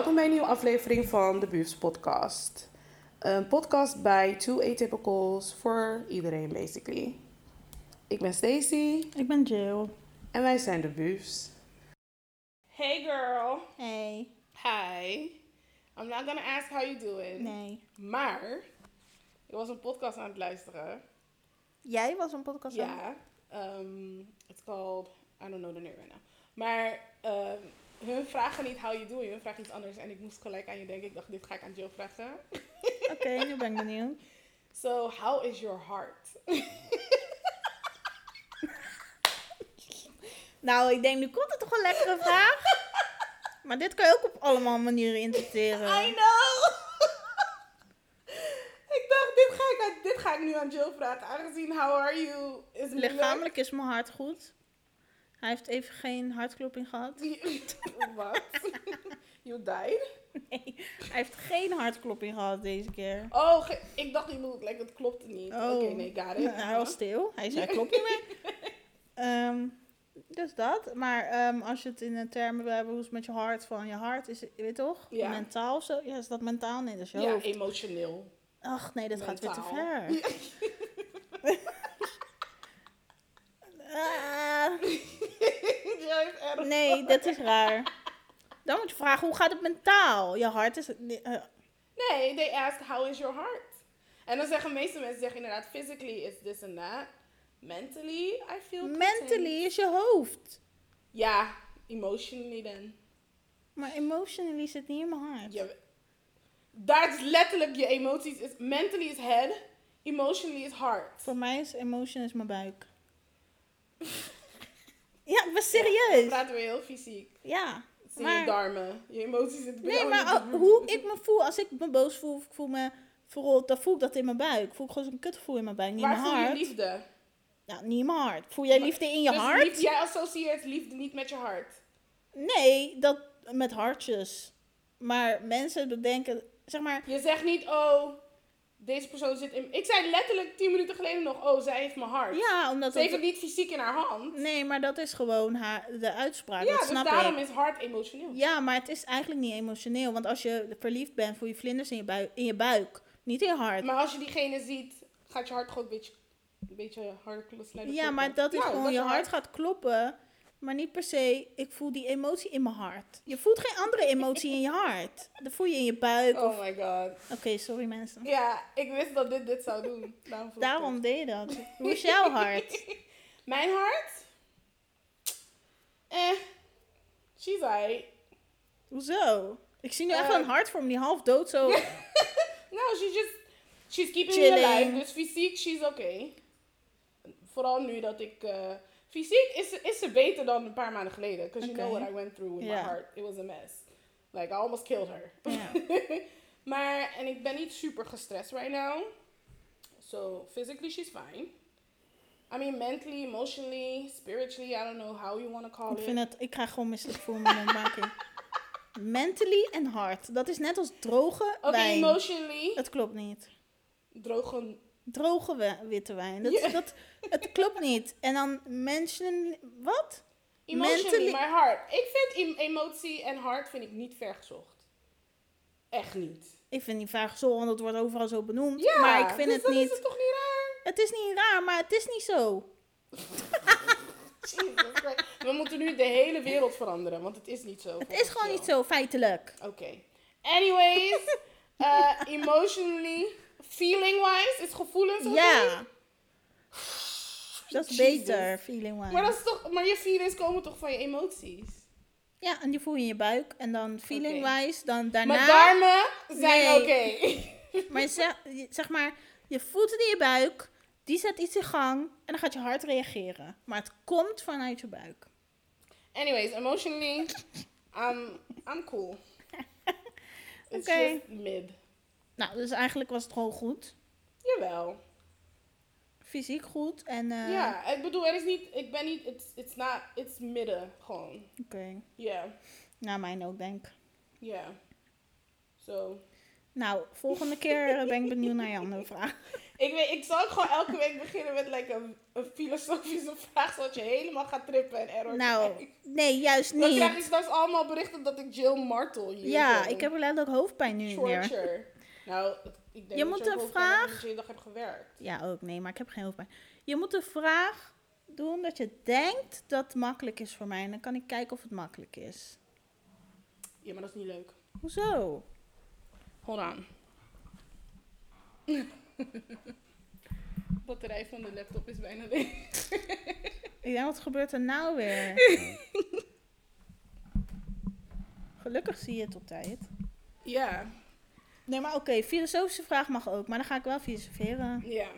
Welkom bij een nieuwe aflevering van de Buufs Podcast. Een podcast bij Two Atypicals voor iedereen, basically. Ik ben Stacy Ik ben Jill. en wij zijn de Buufs. Hey girl. Hey. Hi. I'm not gonna ask how you doing. Nee. Maar, ik was een podcast aan het luisteren. Jij was een podcast aan- Ja. Um, it's called, I don't know the name right now. Maar um, hun vragen niet how you doing, hun vragen iets anders. En ik moest gelijk aan je denken. Ik dacht, dit ga ik aan Jill vragen. Oké, nu ben ik benieuwd. So, how is your heart? Nou, ik denk, nu komt het toch een lekkere vraag. Maar dit kan je ook op allemaal manieren interpreteren. I know! ik dacht, dit ga ik, dit ga ik nu aan Jill vragen. Aangezien how are you is. Lichamelijk is mijn hart goed. Hij heeft even geen hartklopping gehad. Wat? you died? Nee, hij heeft geen hartklopping gehad deze keer. Oh, ik dacht niet, like, het klopte niet. Oh. Oké, nee, got it. Hij was stil. Hij zei, klopt niet meer. Ehm, dus dat. Maar ehm, als je het in de termen wil hebben, hoe is het met je hart? Van je hart is, je weet toch? Ja. Mentaal zo? Ja, is dat mentaal? Nee, dat is je Ja, hoofd. emotioneel. Ach nee, dat gaat weer te ver. Ah, erg nee, dat is raar. Dan moet je vragen, hoe gaat het mentaal? Je hart is... eh, Nee, they ask how is your heart? En dan zeggen meeste mensen zeggen inderdaad physically is this and that. Mentally, I feel content. mentally is je hoofd. Ja, emotionally dan. Maar emotionally zit niet in mijn hart. Ja, daar is letterlijk je emoties. Is, mentally is head, emotionally is heart. Voor mij is emotion is mijn buik. ja, ik ben Dan serieus. praten we heel fysiek. Ja. Zijn Maar- je darmen. Je emoties zitten bij Nee, maar de- hoe ik me voel, als ik me boos voel, ik voel me verrot, dan voel ik dat in mijn buik. Voel ik gewoon zo'n kutgevoel in mijn buik, niet in Waar mijn voel je hart. liefde? Ja, niet in mijn hart. Voel jij liefde in je dus hart? liefde- jij associeert liefde niet met je hart. Nee, dat met hartjes. Maar mensen bedenken, zeg maar, Je zegt niet, oh, deze persoon zit in... Ik zei letterlijk tien minuten geleden nog, oh, zij heeft mijn hart. ja, omdat Ze heeft het niet fysiek in haar hand. Nee, maar dat is gewoon haar, de uitspraak. Ja, dat dus snap daarom ik. is hart emotioneel. Ja, maar het is eigenlijk niet emotioneel. Want als je verliefd bent, voel je vlinders in je, bui- in je buik. Niet in je hart. Maar als je diegene ziet, gaat je hart gewoon een beetje, een beetje harder sneller ja, kloppen. maar dat is gewoon, je hart gaat kloppen. Maar niet per se, ik voel die emotie in mijn hart. Je voelt geen andere emotie in je hart. Dat voel je in je buik. of- Oh my god. Oké, sorry mensen. Ja, ik wist dat dit dit zou doen. Daarom, Daarom het. deed je dat. Hoe is jouw hart? Mijn hart? Eh, she's alright. Hoezo? Ik zie nu echt Eh. een hart voor me die half dood zo. No, she's just, she's keeping Chilling. me alive. Dus fysiek, she's okay. Vooral nu dat ik, eh, fysiek is, is ze beter dan een paar maanden geleden. Because you know what I went through with my heart. It was a mess. Like, I almost killed her. Ja. maar, en ik ben niet super gestrest right now. So, physically she's fine. I mean, mentally, emotionally, spiritually, I don't know how you want to call Ik it. vind het, ik krijg gewoon misselijk voor mijn mondmaking. Mentally en hard. Dat is net als droge wijn. emotionally, Het klopt niet. droge... Droge we- witte wijn. Dat, dat, het klopt niet. En dan mensen... Wat? Emotionally, my heart. Ik vind em- emotie en hart vind ik niet vergezocht. Echt niet. Ik vind niet zo, want het wordt overal zo benoemd. Ja, maar ik vind dus het dan niet... is het toch niet raar? Het is niet raar, maar het is niet zo. We moeten nu de hele wereld veranderen, want het is niet zo. Het is gewoon niet zo, feitelijk. Oké. Anyways, eh, emotionally, feeling-wise, is gevoelens? Ja. Dat is beter, feeling wise. Maar, dat is toch, maar je feelings komen toch van je emoties? Ja, en die voel je in je buik. En dan feeling wise, dan daarna... Mijn darmen zijn Nee. oké. Maar zeg, zeg maar, je voelt het in je buik, die zet iets in gang en dan gaat je hart reageren. Maar het komt vanuit je buik. Anyways, emotionally, I'm, I'm cool. It's just mid. Nou, dus eigenlijk was het gewoon goed. Jawel. Fysiek goed en... eh, ja, ik bedoel, er is niet, ik ben niet, it's, it's not, it's midden, gewoon. Oké. Ja, Nou, mijn ook, denk ik. ja. So. Nou, volgende keer ben ik benieuwd naar je andere vraag. Ik, weet, ik zal gewoon elke week beginnen met like, een, een filosofische vraag, zodat je helemaal gaat trippen en error Nou, krijgt. nee, juist Dan krijg niet. straks allemaal berichten dat ik Jill martel hier. Ja, zo. ik heb letterlijk hoofdpijn nu niet meer. Nou, ik denk Je dat moet hebt vraag- je de dag hebt gewerkt. Ja, ook. Nee, maar ik heb geen hoofdpijn. Je moet de vraag doen dat je denkt dat het makkelijk is voor mij. En dan kan ik kijken of het makkelijk is. Ja, maar dat is niet leuk. Hoezo? Hold on. batterij van de laptop is bijna leeg. Ik denk, wat gebeurt er nou weer? Gelukkig zie je het op tijd. Ja, Nee, maar oké, filosofische vraag mag ook. Maar dan ga ik wel filosoferen. ja.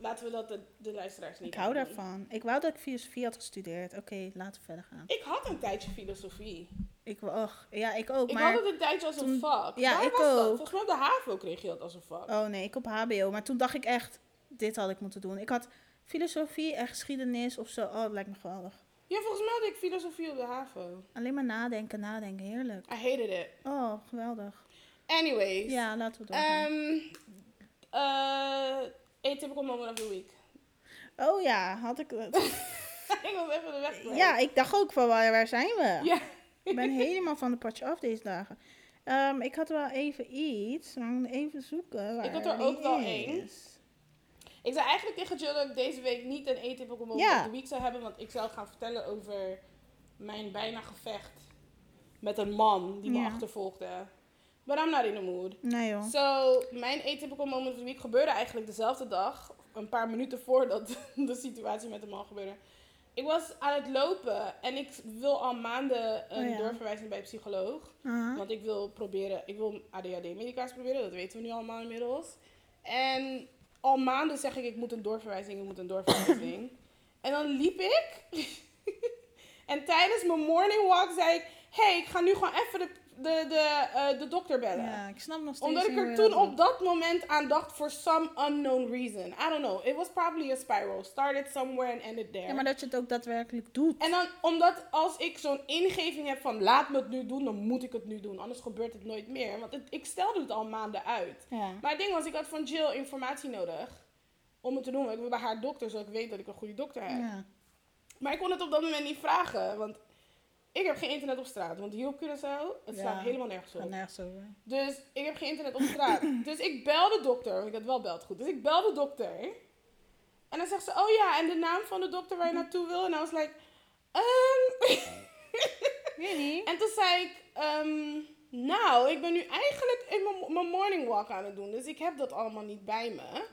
Laten we dat de, de luisteraars niet Ik hou daarvan. Ik wou dat ik filosofie had gestudeerd. Oké, laten we verder gaan. Ik had een tijdje filosofie. Ik, och, ja, ik ook. Ik Maar, had het een tijdje als een toen- vak. ja, Waar ik was dat? ook. Volgens mij op de HAVO kreeg je dat als een vak. oh nee, ik op HBO. Maar toen dacht ik echt, dit had ik moeten doen. Ik had filosofie en geschiedenis of zo. Oh, dat lijkt me geweldig. Ja, volgens mij had ik filosofie op de HAVO. Alleen maar nadenken, nadenken. Heerlijk. I hated it. Oh, geweldig. Anyways. Ja, laten we doorgaan. Um, uh, atypical moment of the week. oh ja, had ik... ik was even de weg ja, ik dacht ook van, waar, waar zijn we? Ja. Ik ben helemaal van de padje af deze dagen. Ehm, ik had wel even iets. Even zoeken. Waar Ik had er ook wel één. Ik zei eigenlijk tegen Jill dat ik deze week niet een atypical moment Ja. of the week zou hebben. Want ik zou gaan vertellen over mijn bijna gevecht met een man die me Ja. achtervolgde. But I'm not in the mood. Nee joh. So, mijn atypical moment of the week gebeurde eigenlijk dezelfde dag. Een paar minuten voordat de situatie met de man gebeurde. Ik was aan het lopen en ik wil al maanden een Oh ja. doorverwijzing bij een psycholoog. Aha. Want ik wil proberen, ik wil ADHD-medicatie proberen, dat weten we nu allemaal inmiddels. En al maanden zeg ik, ik moet een doorverwijzing, ik moet een doorverwijzing. en dan liep ik. en tijdens mijn morning walk zei ik, hey, ik ga nu gewoon even de, de, de, eh, de dokter bellen. Ja, ik snap nog steeds Omdat ik er toen op dat moment aan dacht, for some unknown reason. I don't know, it was probably a spiral. Started somewhere and ended there. Ja, maar dat je het ook daadwerkelijk doet. En dan, omdat als ik zo'n ingeving heb van laat me het nu doen, dan moet ik het nu doen. Anders gebeurt het nooit meer. Want het, ik stelde het al maanden uit. Ja. Maar het ding was, ik had van Jill informatie nodig om het te doen. Ik wil bij haar dokter, zodat ik weet dat ik een goede dokter heb. ja. Maar ik kon het op dat moment niet vragen. Want ik heb geen internet op straat. Want hier op Curaçao, het Ja. slaat helemaal nergens op. nergens over. Dus ik heb geen internet op straat. dus ik bel de dokter. Want ik had wel belt goed. Dus ik bel de dokter. En dan zegt ze, oh ja, en de naam van de dokter waar je naartoe wil? En I was like, niet. En toen zei ik, ehm, nou, ik ben nu eigenlijk in mijn- mijn morning walk aan het doen. Dus ik heb dat allemaal niet bij me.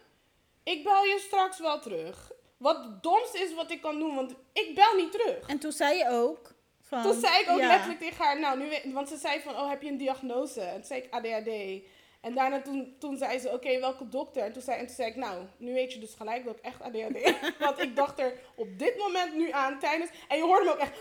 Ik bel je straks wel terug. Wat het domste is wat ik kan doen, want ik bel niet terug. En toen zei je ook van... Toen zei ik ook ja. letterlijk tegen haar, nou, nu want ze zei van, oh, heb je een diagnose? En toen zei ik ADHD. En daarna toen, toen zei ze, oké, welke dokter? En toen, zei, en toen zei ik, nou, nu weet je dus gelijk dat ik echt ADHD heb. want ik dacht er op dit moment nu aan tijdens... En je hoorde me ook echt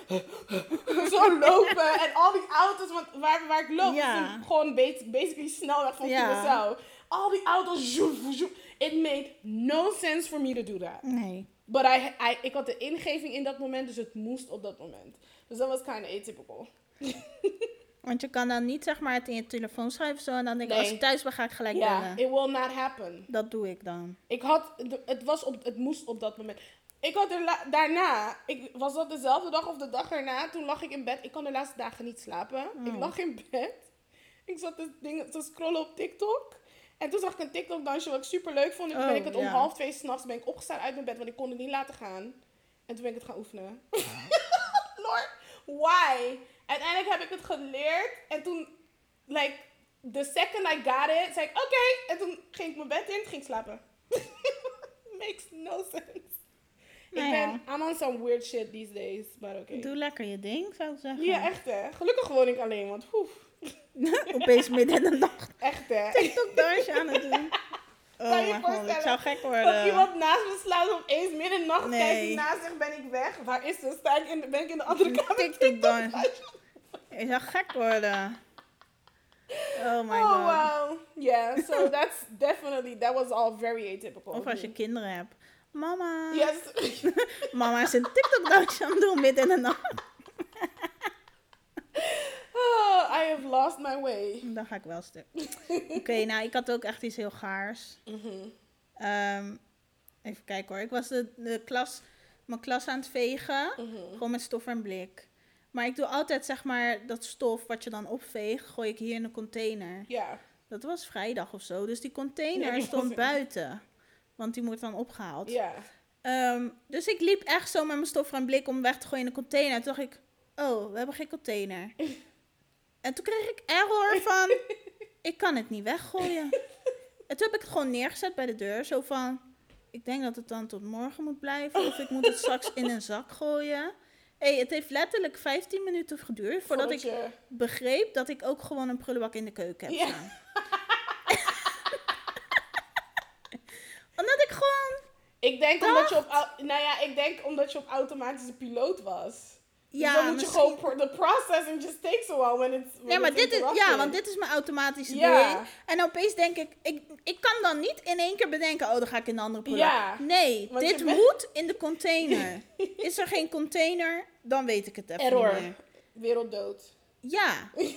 zo lopen. En al die auto's, want waar, waar ik loop, Ja. een- gewoon bas- basically snelweg van Ja. Curaçao. Al die auto's, zoef, zoef. It made no sense for me to do that. Nee. But I, I, ik had de ingeving in dat moment, dus het moest op dat moment. Dus dat was kind of atypical. Want je kan dan niet zeg maar het in je telefoon schrijven zo en dan denk ik, Nee. als ik thuis ben ga ik gelijk Ja, it will not happen. Dat doe ik dan. Ik had, het, was op, het moest op dat moment. Ik had er daarna, ik, was dat dezelfde dag of de dag erna, toen lag ik in bed. Ik kan de laatste dagen niet slapen. Ik Oh. lag in bed. Ik zat te, dingen, te scrollen op TikTok. En toen zag ik een TikTok dansje wat ik super leuk vond. En toen Oh, ben ik het om half twee s'nachts ben ik opgestaan uit mijn bed, want ik kon het niet laten gaan. En toen ben ik het gaan oefenen. Lord, why? Uiteindelijk heb ik het geleerd. En toen, like, the second I got it, zei ik, oké. En toen ging ik mijn bed in, ging ik slapen. Makes no sense. Nou ik ja. ben, I'm on some weird shit these days, maar oké. Doe lekker je ding, zou ik zeggen. Ja, echt hè. Gelukkig woon ik alleen, want poef. Opeens midden in de nacht. Echt hè. TikTok dansje aan het doen. Oh Kan je ik zou gek Dat worden. iemand naast me slaat opeens midden in de nacht Nee. kijkt naast zich, ben ik weg. Waar is ze? Sta ik in ben ik in de andere kamer? TikTok dansje. Ik zou gek worden. Oh my oh, god. wow. Yeah, so that's definitely, that was all very atypical. Of als je kinderen hebt. Mama. Yes. Mama is een TikTok dansje aan het doen midden in de nacht. oh, I have lost my way. Dan ga ik wel stuk. Oké, nou ik had ook echt iets heel gaars. Mhm. Ehm, even kijken hoor. Ik was de, de klas, mijn klas aan het vegen. Mhm. Gewoon met stof en blik. Maar ik doe altijd zeg maar dat stof wat je dan opveegt, gooi ik hier in een container. Ja. Dat was vrijdag of zo. Dus die container Nee, stond buiten. Want die moet dan opgehaald. Ja. Ehm, dus ik liep echt zo met mijn stof en blik om weg te gooien in de container. Toen dacht ik, oh, we hebben geen container. en toen kreeg ik error van, ik kan het niet weggooien. en toen heb ik het gewoon neergezet bij de deur. Zo van, ik denk dat het dan tot morgen moet blijven. Of ik moet het straks in een zak gooien. hey, het heeft letterlijk 15 minuten geduurd voordat ik je... begreep dat ik ook gewoon een prullenbak in de keuken heb Ja. staan. Omdat ik gewoon, Ik denk omdat je op... Nou ja, ik denk omdat je op automatische piloot was. Ja, dus dan moet je misschien- gewoon... The processing just takes a while when it's when Nee, maar it's dit is, ja, want dit is mijn automatische Ja. ding. En opeens denk ik, ik, ik kan dan niet in één keer bedenken, oh, dan ga ik in de andere. Ja. Nee, Want dit bent- moet in de container. is er geen container, dan weet ik het even Error. niet meer. Werelddood. Ja.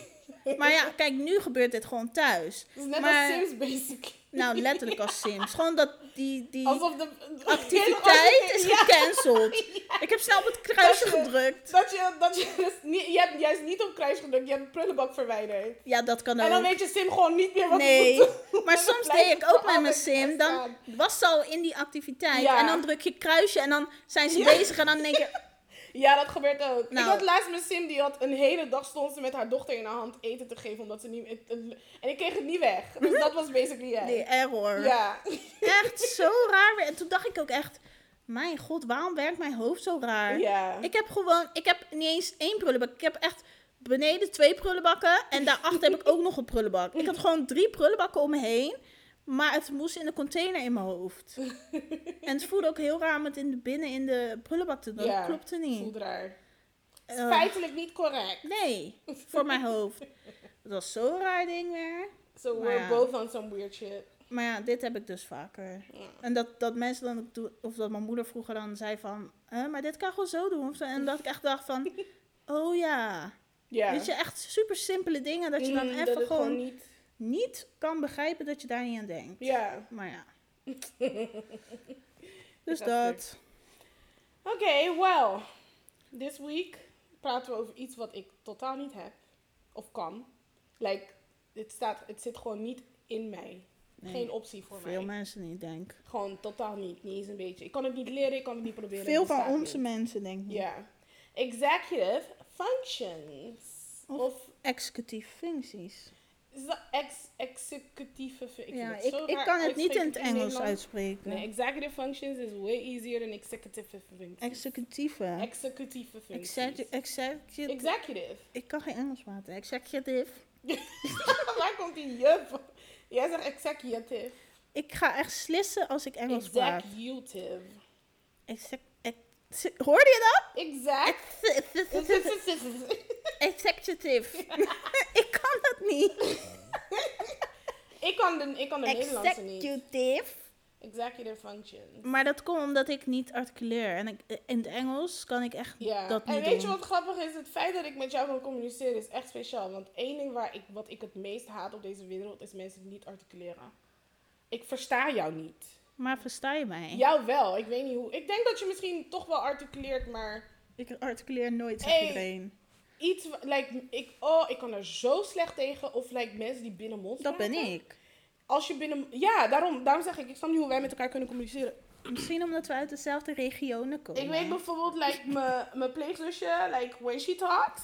Maar ja, kijk, nu gebeurt dit gewoon thuis. Het is net Maar- als Sims, basically. Nou, letterlijk als Sims. Gewoon dat die, die Alsof de... activiteit is Ja. gecanceld. Ik heb snel op het kruisje Dat je- gedrukt. Dat je, dat je, dus niet, je hebt juist niet op kruis gedrukt, je hebt de prullenbak verwijderd. Ja, dat kan En dan ook. weet je Sim gewoon niet meer wat Nee, moet maar soms deed ik het ook met mijn sim. Dan was ze al in die activiteit. Ja. En dan druk je kruisje en dan zijn ze Ja. bezig. En dan denk je, Ja, dat gebeurt ook. Nou. Ik had laatst mijn sim, die had een hele dag stond ze met haar dochter in haar hand eten te geven, omdat ze niet... en ik kreeg het niet weg. Dus dat was basically het. nee, error. Ja. Echt zo raar. weer. En toen dacht ik ook echt, mijn god, waarom werkt mijn hoofd zo raar? Ja. Ik heb gewoon, ik heb niet eens één prullenbak. Ik heb echt beneden twee prullenbakken. En daarachter heb ik ook nog een prullenbak. Ik had gewoon drie prullenbakken om me heen. Maar het moest in de container in mijn hoofd. En het voelde ook heel raar om het in de, binnen in de prullenbak te doen. Ja, klopte niet. Voelt raar. Het Eh, feitelijk niet correct. Nee, voor mijn hoofd. Dat was zo'n raar ding weer. So we're ja. both on some weird shit. Maar ja, dit heb ik dus vaker. Ja. En dat, dat mensen dan ook doen, of dat mijn moeder vroeger dan zei van, "Eh, maar dit kan gewoon zo doen. En dat ik echt dacht van, oh ja. Ja. Weet je, echt super simpele dingen dat je dan Mm, even dat het gewoon niet... niet kan begrijpen dat je daar niet aan denkt. Ja. Maar ja. dus Dat. Oké, well. This week praten we over iets wat ik totaal niet heb. Of kan. Like, het, staat, het zit gewoon niet in mij. Nee, Geen optie voor Veel mij. mensen niet denk. Gewoon totaal niet. Niet eens een beetje. Ik kan het niet leren, ik kan het niet proberen. Veel van onze niet. mensen denk ik. Ja. Executive functions. Of- Of, Executieve functies. Is dat ex executieve functies? ja, ik, ik kan het niet in het Engels uitspreken. Nee, executive functions is way easier than executive functions. Executieve. executieve functies. Execu- execu- Executive. ik kan geen Engels praten. Executive. Waar komt die juf? Jij zegt executive. Ik ga echt slissen als ik Engels praat. Executive. Exec ex- hoorde je dat? Exact. Ex- Executive. ik kan dat niet. ik kan de, ik kan de Nederlandse niet. Executive. Executive functions. Maar dat komt omdat ik niet articuleer. En ik, in het Engels kan ik echt Ja, dat niet en weet doen. je wat grappig is? Het feit dat ik met jou kan communiceren is echt speciaal. Want één ding waar ik, wat ik het meest haat op deze wereld is mensen die niet articuleren. Ik versta jou niet. Maar versta je mij? Jou wel, ik weet niet hoe. Ik denk dat je misschien toch wel articuleert, maar Ik articuleer nooit, zegt Hey. iedereen. Iets, like, ik, oh, ik kan er zo slecht tegen. Of like, mensen die binnen mond Dat ben ik. Als je binnen, ja, daarom, daarom zeg ik, ik snap niet hoe wij met elkaar kunnen communiceren. Misschien omdat we uit dezelfde regionen komen. Ik weet bijvoorbeeld, like, mijn- mijn pleegzusje, like, when she talks,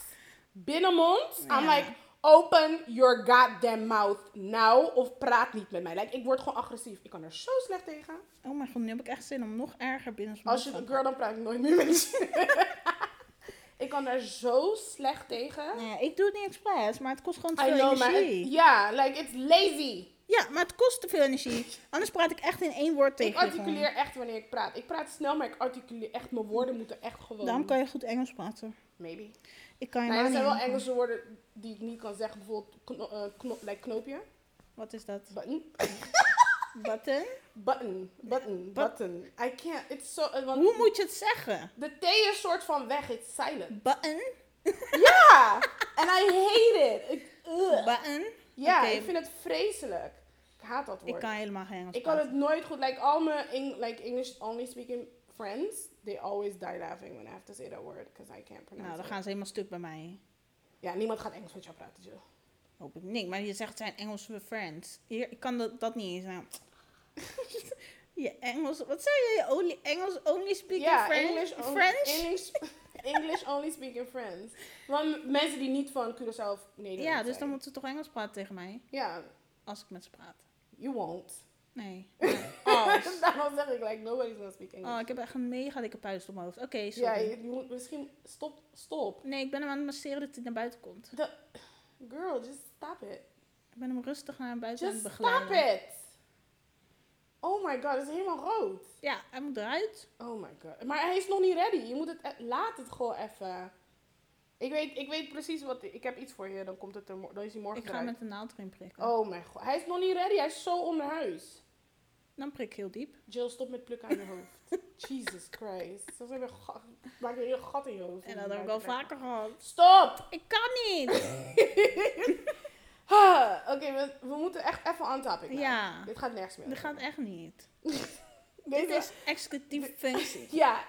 binnenmond, I'm Ja. like, open your goddamn mouth now, of praat niet met mij. Like, ik word gewoon agressief. Ik kan er zo slecht tegen. Oh mijn god, nu heb ik echt zin om nog erger binnen Als je, girl, dan praat ik nooit meer met je. ik kan er zo slecht tegen. Nee, ik doe het niet expres, maar het kost gewoon te I veel know, energie. ja, like, it's lazy. Ja, maar het kost te veel energie. Anders praat ik echt in één woord tegen Ik je articuleer echt wanneer ik praat. Ik praat snel, maar ik articuleer echt, mijn woorden moeten echt gewoon. Daarom kan je goed Engels praten. Maybe. Ik kan je Nou, er zijn wel Engelse woorden die ik niet kan zeggen. Bijvoorbeeld kno eh, kno- like knoopje. Wat is dat? Button. Button? Button. Button. But- Button. I can't. It's so... want Hoe moet je het zeggen? De T is soort van weg. It's silent. Button? Ja! And I hate it. Ik. Button? Ja, ik vind het vreselijk. haat dat woord. Ik kan helemaal geen Engels Ik kan het nooit goed. Like all my Eng- like English only speaking friends, they always die laughing when I have to say that word because I can't pronounce Nou, dan it. gaan ze helemaal stuk bij mij. Ja, niemand gaat Engels met jou praten, Jill. Hoop ik niet. Maar je zegt zijn Engelse friends. Hier, ik kan dat, dat niet eens. Nou. je Engels, wat zei je? Je only, Engels only speaking Ja, friends? English, on- French? English, English only speaking friends. Want mensen die niet van Curaçao of Nederland ja, dus dan moeten ze toch Engels praten tegen mij. Ja, Als ik met ze praat. you won't. Nee. Als. Daarom zeg ik, like, nobody's gonna speak English. Oh, ik heb echt een mega dikke puist op mijn hoofd. Oké, ja, sorry. je, je moet misschien... Stop, stop. Nee, ik ben hem aan het masseren dat hij naar buiten komt. The, girl, just stop it. Ik ben hem rustig naar buiten Just aan het stop it. Oh my god, het is helemaal rood. Ja, hij moet eruit. Oh my god. Maar hij is nog niet ready. Je moet het... e- Laat het gewoon even. Ik weet, ik weet precies wat... Ik heb iets voor je. Dan, komt het er, dan is hij morgen Ik ga eruit. met de naald erin prikken. Oh mijn god. Hij is nog niet ready. Hij is zo onder huis. Dan prik ik heel diep. Jill, stop met plukken aan je hoofd. Jesus Christ. Zo heb je ga- maak je een heel gat in je hoofd. En dat heb ik al vaker gehad. Stop! Ik kan niet. Oké, we, we moeten echt even on topic. Ja. Dit gaat nergens meer. Dat gaat echt niet. Dit is executieve functie. Ja.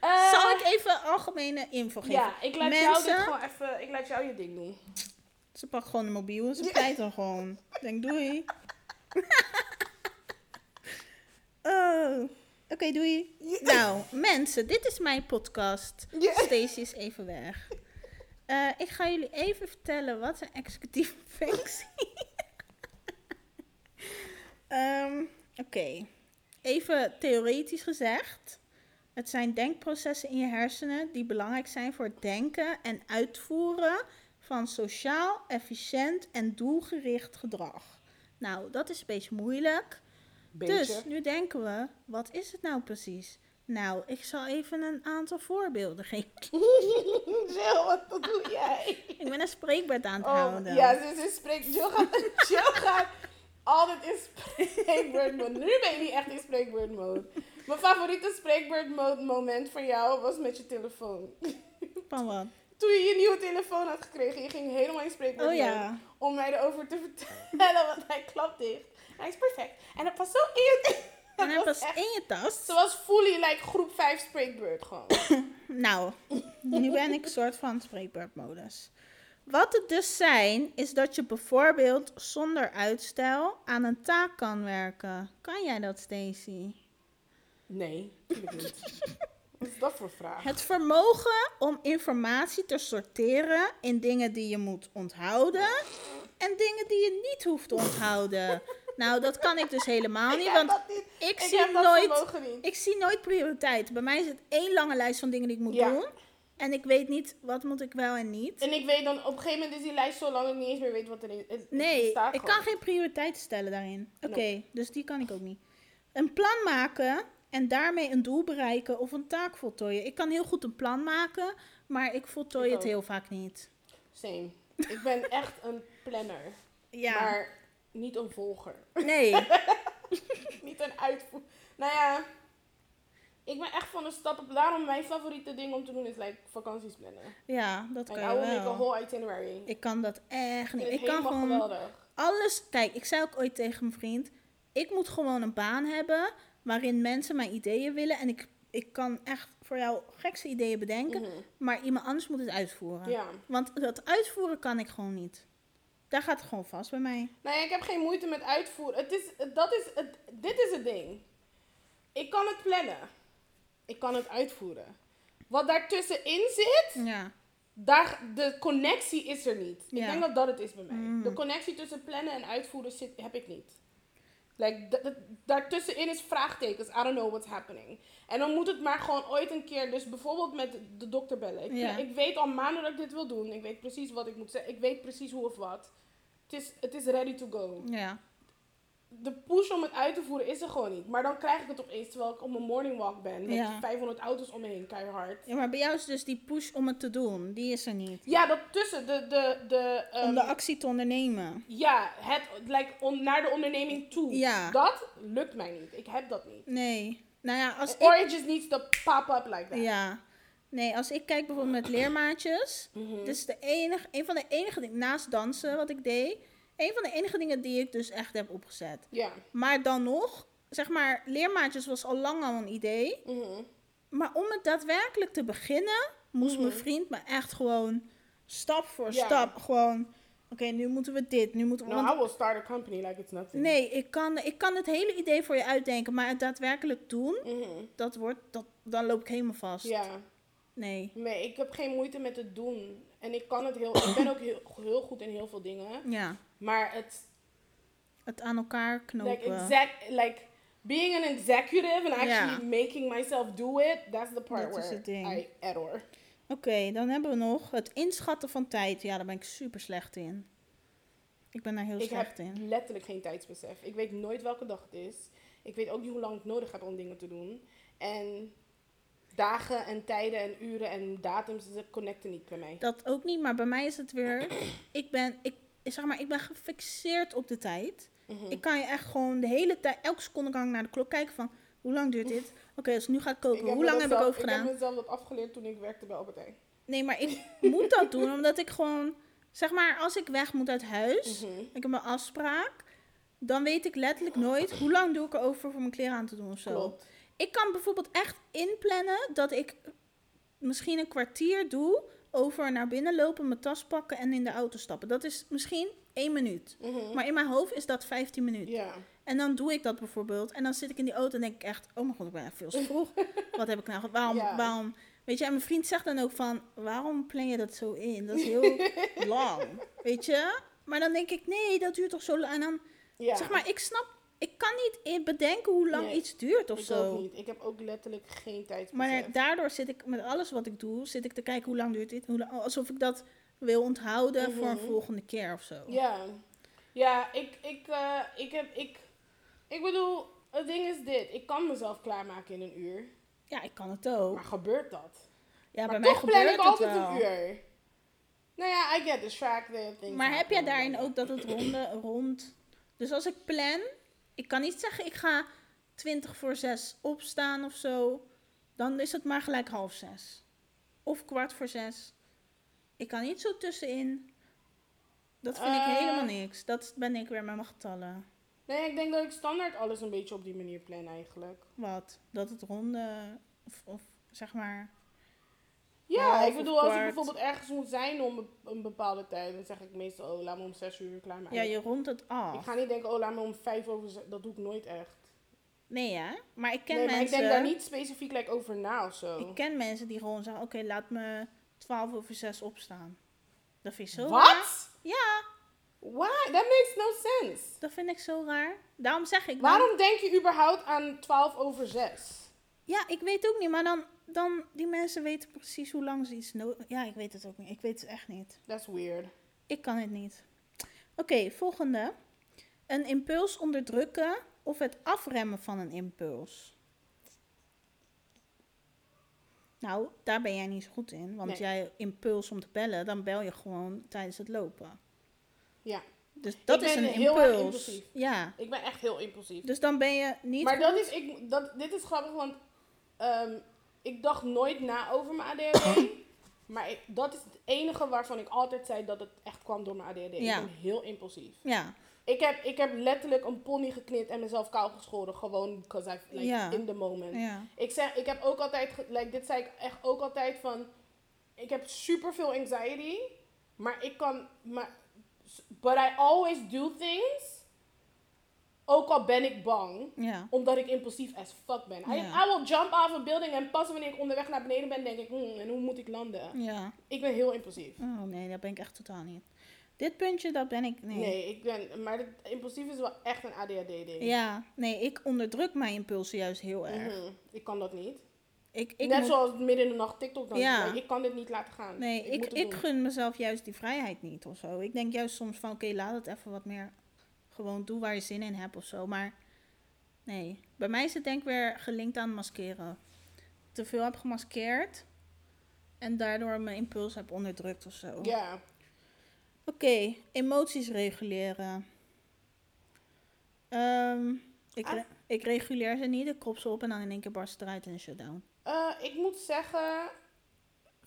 Eh, Zal ik even algemene info geven? Ja, ik laat jou dit Mensen- gewoon even... Ik laat jou je ding doen. Ze pakt gewoon een mobiel en ze Ja. dan gewoon. Ik denk, doei. Oh. Oké, doei. Nou, mensen, dit is mijn podcast. Stacey is even weg. Eh, ik ga jullie even vertellen wat een executieve functie Ehm, Oké, even theoretisch gezegd. Het zijn denkprocessen in je hersenen die belangrijk zijn voor het denken en uitvoeren van sociaal, efficiënt en doelgericht gedrag. Nou, dat is een beetje moeilijk. Beetje. Dus nu denken we, wat is het nou precies? Nou, ik zal even een aantal voorbeelden geven. Jill, wat doe jij? Ik ben een spreekbeurt aan het Oh, houden. ja, ze, ze spreekt... Jill gaat, Jill gaat altijd in spreekbeurt mode. Nu ben je niet echt in spreekbeurt mode. Mijn favoriete spreekbeurt mode moment van jou was met je telefoon. Van wat? Toen je je nieuwe telefoon had gekregen, je ging helemaal in spreekbeurt Oh mode. ja. Om mij erover te vertellen, want hij klapt dicht. Hij is perfect. En het was zo in je... En hij was echt- in je tas. Ze was fully like groep 5 spreekbeurt gewoon. Nou, nu ben ik een soort van spreekbeurtmodus. Wat het dus zijn, is dat je bijvoorbeeld zonder uitstel aan een taak kan werken. Kan jij dat, Stacy? Nee, natuurlijk niet. Wat is dat voor vraag? Het vermogen om informatie te sorteren in dingen die je moet onthouden en dingen die je niet hoeft te onthouden. Nou, dat kan ik dus helemaal niet, want niet. ik, Ik zie nooit, ik zie nooit prioriteit. Bij mij is het één lange lijst van dingen die ik moet Ja. doen. En ik weet niet wat moet ik wel en niet. En ik weet dan, op een gegeven moment is die lijst zo lang dat ik niet eens meer weet wat erin. Het Nee, staat ik gewoon. kan geen prioriteit stellen daarin. Oké, Nee. dus die kan ik ook niet. Een plan maken en daarmee een doel bereiken of een taak voltooien. Ik kan heel goed een plan maken, maar ik voltooi Ik het heel vaak niet. Same. Ik ben echt een planner. Ja, Maar niet een volger. nee. niet een uitvoer. Nou ja, ik ben echt van de stappen. Daarom mijn favoriete ding om te doen is like vakanties plannen. Ja, dat En kan I je will make a wel. whole itinerary. Ik kan dat echt Ik niet. Ik het kan gewoon geweldig. alles. Kijk, ik zei ook ooit tegen mijn vriend: ik moet gewoon een baan hebben waarin mensen mijn ideeën willen en ik, ik kan echt voor jou gekste ideeën bedenken, Mhm. maar iemand anders moet het uitvoeren. Ja. Want dat uitvoeren kan ik gewoon niet. Daar gaat het gewoon vast bij mij. Ja, ik heb geen moeite met uitvoeren. Het is, dat is het, dit is het ding. Ik kan het plannen. Ik kan het uitvoeren. Wat daartussenin zit, Ja. daar, de connectie is er niet. Ik Ja. denk dat dat het is bij mij. Mhm. De connectie tussen plannen en uitvoeren zit, heb ik niet. Like, daartussenin is vraagtekens. I don't know what's happening. En dan moet het maar gewoon ooit een keer, dus bijvoorbeeld met de dokter bellen. Ik, ik weet al maanden dat ik dit wil doen. Ik weet precies wat ik moet zeggen. Ik weet precies hoe of wat. Het is, het is ready to go. Ja. De push om het uit te voeren is er gewoon niet. Maar dan krijg ik het opeens terwijl ik op mijn morning walk ben. Met Ja. 500 auto's om me heen, keihard. ja, maar bij jou is dus die push om het te doen. Die is er niet. Ja, dat tussen de... de, de om ehm, de actie te ondernemen. Ja, het, like, on, naar de onderneming toe. Ja. Dat lukt mij niet. Ik heb dat niet. Nee. Nou ja, als Or ik... it just needs to pop up like that. Ja. Nee, als ik kijk bijvoorbeeld met leermaatjes. Dit is de enige, een van de enige dingen naast dansen wat ik deed. een van de enige dingen die ik dus echt heb opgezet. Ja. Maar dan nog, zeg maar, leermaatjes was al lang al een idee. Mhm. Maar om het daadwerkelijk te beginnen, moest mijn Mhm. vriend me echt gewoon stap voor Ja. stap gewoon... Oké, nu moeten we dit, nu moeten we... No, want- I will start a company like it's nothing. nee, ik kan, ik kan het hele idee voor je uitdenken, maar het daadwerkelijk doen, Mhm. dat wordt, dat, dan loop ik helemaal vast. Ja. Nee. Nee, ik heb geen moeite met het doen. En ik kan het heel... ik ben ook heel, heel goed in heel veel dingen. Ja, Maar het... het aan elkaar knopen. Like, exact, like being an executive and actually making myself do it, that's the part Dat where. I error. Oké, dan hebben we nog het inschatten van tijd. Ja, daar ben ik super slecht in. Ik ben daar heel Ik slecht heb in. letterlijk geen tijdsbesef. Ik weet nooit welke dag het is. Ik weet ook niet hoe lang ik nodig heb om dingen te doen. En dagen en tijden en uren en datums, ze connecten niet bij mij. Dat ook niet, maar bij mij is het weer. Ik ben, ik, zeg maar, ik ben gefixeerd op de tijd. Mhm. Ik kan je echt gewoon de hele tijd, elke seconde kan ik naar de klok kijken van hoe lang duurt dit? Oké, dus nu ga ik koken. hoe lang heb ik over gedaan? Ik heb mezelf dat afgeleerd toen ik werkte bij Albert Heijn. Nee, maar ik moet dat doen omdat ik gewoon, zeg maar, als ik weg moet uit huis, Mhm. ik heb een afspraak, dan weet ik letterlijk nooit hoe lang doe ik erover voor mijn kleren aan te doen of zo. Klopt. Ik kan bijvoorbeeld echt inplannen dat ik misschien een kwartier doe over naar binnen lopen, mijn tas pakken en in de auto stappen. Dat is misschien één minuut. Mhm. Maar in mijn hoofd is dat 15 minuten. Ja. En dan doe ik dat bijvoorbeeld. En dan zit ik in die auto en denk ik echt, oh mijn god, ik ben echt veel te vroeg. Wat heb ik nou, waarom, waarom, weet je, en mijn vriend zegt dan ook van, waarom plan je dat zo in? Dat is heel lang, weet je? Maar dan denk ik, nee, dat duurt toch zo lang. En dan, zeg maar, ik snap, ik kan niet bedenken hoe lang Nee, iets duurt of ik zo. ook niet. Ik heb ook letterlijk geen tijdsbesef. Maar daardoor zit ik met alles wat ik doe, zit ik te kijken hoe lang duurt dit. Hoe lang, alsof ik dat wil onthouden voor een Mhm. volgende keer of zo. Ja, ja ik, ik, eh, ik heb, ik, ik bedoel, het ding is dit. Ik kan mezelf klaarmaken in een uur. Ja, ik kan het ook. Maar gebeurt dat? Ja, maar bij mij toch plan gebeurt ik het altijd een uur. Nou ja, I get distracted. Maar heb jij daarin ook dat het ronde, rond... Dus als ik plan, ik kan niet zeggen ik ga 20 voor 6 opstaan of zo. Dan is het maar gelijk half zes. Of kwart voor zes. Ik kan niet zo tussenin. Dat vind ik Eh. helemaal niks. Dat ben ik weer met mijn getallen. Nee, ik denk dat ik standaard alles een beetje op die manier plan eigenlijk. Wat? Dat het ronde, of, of zeg maar... Ja, ik bedoel, als ik bijvoorbeeld ergens moet zijn om een- bepaalde tijd, dan zeg ik meestal, oh, laat me om zes uur klaarmaken. Ja, je rondt het Ik af. ga niet denken, oh, laat me om vijf over zes. Dat doe ik nooit echt. Nee, hè? Maar ik ken nee, maar ik mensen... denk daar niet specifiek like, over na of zo. Ik ken mensen die gewoon zeggen, oké, laat me 12 over 6 opstaan. Dat vind ik zo raar. Wat? Ja, Why? That makes no sense. dat vind ik zo raar. Daarom zeg ik... dan- Waarom denk je überhaupt aan 12 over 6? Ja, ik weet ook niet, maar dan, dan... Die mensen weten precies hoe lang ze iets nodig... Ja, ik weet het ook niet. Ik weet het echt niet. That's weird. Ik kan het niet. Oké, volgende. Een impuls onderdrukken of het afremmen van een impuls. Nou, daar ben jij niet zo goed in. Want Nee. jij impuls om te bellen, dan bel je gewoon tijdens het lopen. Ja, Dus dat is een heel impuls. impulsief. Ja, ik ben echt heel impulsief. dus dan ben je niet maar dat is, ik, dat, dit is grappig, want ehm, ik dacht nooit na over mijn ADHD. maar ik, dat is het enige waarvan ik altijd zei dat het echt kwam door mijn ADHD. Ja. Ik ben heel impulsief. Ja, Ik heb, ik heb letterlijk een pony geknipt en mezelf kaal geschoren. Gewoon because I, like, Ja. in the moment. ja, Ik zeg, ik heb ook altijd, like, dit zei ik echt ook altijd van, ik heb super veel anxiety, maar ik kan, maar, but I always do things, ook al ben ik bang, ja. omdat ik impulsief as fuck ben. I, Ja. I will jump off a building en pas wanneer ik onderweg naar beneden ben, denk ik, hmm, en hoe moet ik landen? Ja. Ik ben heel impulsief. Oh nee, dat ben ik echt totaal niet. Dit puntje, dat ben ik... Nee. Nee, ik ben, maar impulsief is wel echt een ADHD-ding. Ja, nee, ik onderdruk mijn impulsen juist heel erg. Mhm. Ik kan dat niet. Ik, ik Net moet- zoals midden in de nacht TikTok dan. Ja. Ik kan dit niet laten gaan. Nee, ik, ik, ik gun mezelf juist die vrijheid niet of zo. Ik denk juist soms van, oké, laat het even wat meer... Gewoon doe waar je zin in hebt of zo. Maar nee, bij mij is het denk ik weer gelinkt aan maskeren. Te veel heb gemaskeerd. En daardoor mijn impuls heb onderdrukt of zo. Ja. Oké, emoties reguleren. Ehm, ik, Ah. ik reguleer ze niet, ik krop ze op en dan in één keer barst het eruit in een shutdown. Eh, ik moet zeggen,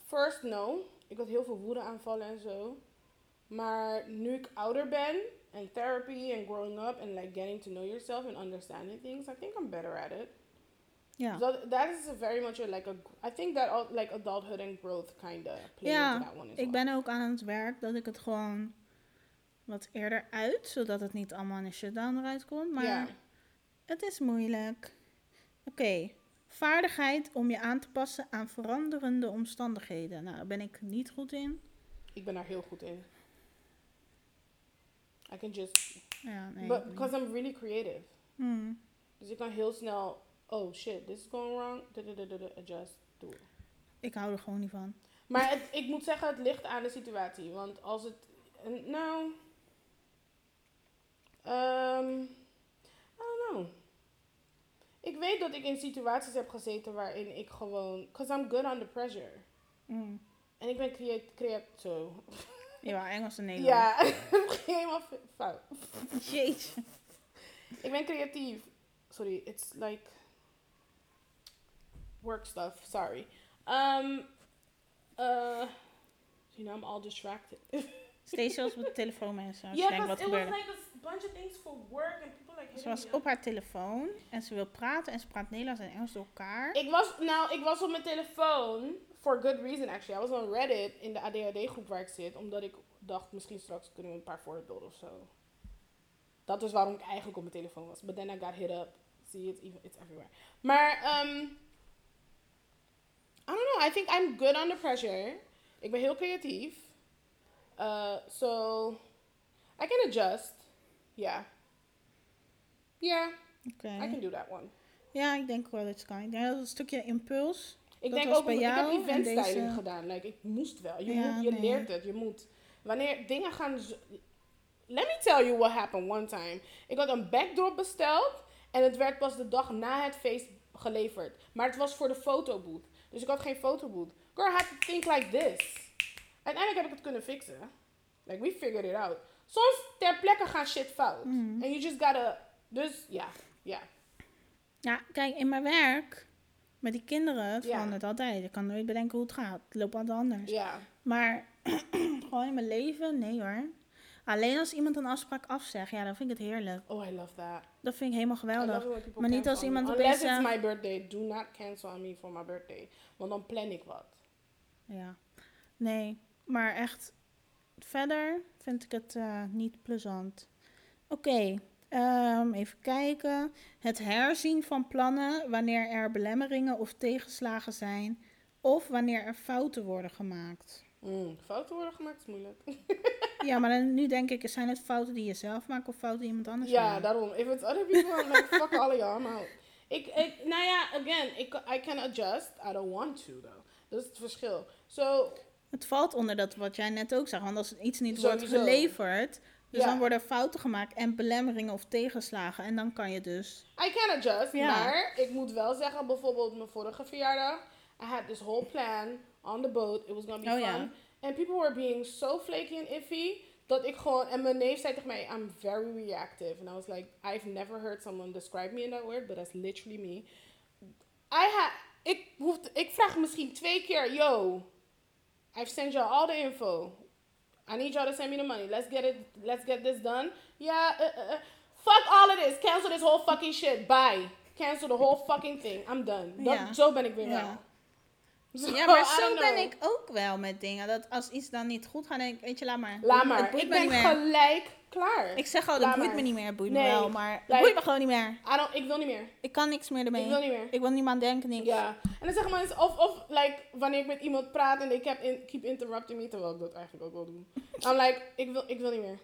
first no. Ik had heel veel woede aanvallen en zo. Maar nu ik ouder ben, and therapy and growing up and like getting to know yourself and understanding things, I think I'm better at it. So that is a very much a, like a, I think that all, like adulthood and growth kind of play into that one as Ik well. ben ook aan het werk dat ik het gewoon wat eerder uit, zodat het niet allemaal in een shutdown eruit komt. Maar Ja. het is moeilijk. Oké, vaardigheid om je aan te passen aan veranderende omstandigheden. Nou, daar ben ik niet goed in. Ik ben daar heel goed in. I can just, Ja, nee. but because I'm really creative. Hmm. Dus ik kan heel snel, oh shit, this is going wrong, adjust, do it. Ik hou er gewoon niet van. Maar het, ik moet zeggen, het ligt aan de situatie. Want als het, en nou, ehm I don't know. Ik weet dat ik in situaties heb gezeten waarin ik gewoon, because I'm good under pressure. Hmm. En ik ben creatief, creat zo. Ja, Engels en Nederlands. Ja, het ging helemaal fout. Jeetje. Ik ben creatief. Sorry, it's like work stuff. Sorry. Um, uh, you know, I'm all distracted. Steeds zoals op de telefoon mensen. Als Yeah, je denkt, wat it was like a bunch of things for work and people like Ze was op haar telefoon en ze wil praten en ze praat Nederlands en Engels door elkaar. Ik was, nou, ik was op mijn telefoon, for good reason actually. I was on Reddit in de ADHD groep waar ik zit, omdat ik dacht misschien straks kunnen we een paar voorbeelden of zo. Dat is waarom ik eigenlijk op mijn telefoon was. But then I got hit up. See, it's, even, it's everywhere. Maar, um, I don't know. I think I'm good under pressure. Ik ben heel creatief. Uh, so, I can adjust. Yeah. Yeah, Oké. I can do that one. Ja, ik denk wel dat je het kan. Ik denk dat het een stukje impuls. Ik Dat denk ook, bij ik heb jou en event styling deze- gedaan. Like, ik moest wel. Je, Ja, moet, je nee. leert het, je moet. Wanneer dingen gaan... Let me tell you what happened one time. Ik had een backdrop besteld en het werd pas de dag na het feest geleverd. Maar het was voor de fotobooth. Dus ik had geen fotobooth. Girl, had to think like this. Uiteindelijk heb ik het kunnen fixen. Like, we figured it out. Soms ter plekke gaan shit fout. Mhm. And you just gotta... Dus, ja. Ja. Ja, kijk, in mijn werk met die kinderen, het verandert altijd. Ik kan nooit bedenken hoe het gaat. Het loopt altijd anders. Ja. Maar gewoon in mijn leven, nee hoor. Alleen als iemand een afspraak afzegt, ja, dan vind ik het heerlijk. Oh, I love that. Dat vind ik helemaal geweldig. Maar niet als iemand opeens Unless it's zegt- my birthday, do not cancel on me for my birthday. Want dan plan ik wat. Ja. Nee, maar echt verder vind ik het eh, niet plezant. Oké, ehm, even kijken. Het herzien van plannen wanneer er belemmeringen of tegenslagen zijn. Of wanneer er fouten worden gemaakt. Mm, fouten worden gemaakt is moeilijk. Ja, maar dan, nu denk ik, zijn het fouten die je zelf maakt of fouten die iemand anders ja, maakt? daarom. If it's other people, I'm like, fuck all of y'all, I'm out. Ik, ik, nou ja, again, ik, I can adjust. I don't want to, though. Dat is het verschil. So, Het valt onder dat wat jij net ook zag. Want als iets niet wordt geleverd, dus Ja. dan worden fouten gemaakt en belemmeringen of tegenslagen. En dan kan je dus... I can adjust, Ja. maar ik moet wel zeggen, bijvoorbeeld mijn vorige verjaardag, I had this whole plan on the boat. It was gonna be Oh, fun. ja. And people were being so flaky and iffy, dat ik gewoon, en mijn neef zei tegen mij, I'm very reactive. And I was like, I've never heard someone describe me in that word, but that's literally me. I had, ik, hoefde, ik vraag misschien twee keer, yo, I've sent y'all all the info. I need y'all to send me the money. Let's get it. Let's get this done. Yeah. Uh, uh, uh. Fuck all of this. Cancel this whole fucking shit. Bye. Cancel the whole fucking thing. I'm done. Dat, Ja. Zo ben ik weer Ja. wel. So, Ja, maar zo ben ik ook wel met dingen. Dat als iets dan niet goed gaat, denk ik, weet je, laat maar. Laat maar. Ik ben gelijk klaar. Ik zeg al, dat boeit me niet meer. Boeit me Nee, wel, maar het like- boeit me gewoon niet meer. I don't, ik wil niet meer. Ik kan niks meer ermee. Ik wil niet meer. Ik wil niet meer aan denken, niks. Ja. En dan zeggen mensen, of, of like, wanneer ik met iemand praat en ik heb in, keep interrupting me, terwijl ik dat eigenlijk ook wil doen. I'm like, ik wil, ik wil niet meer.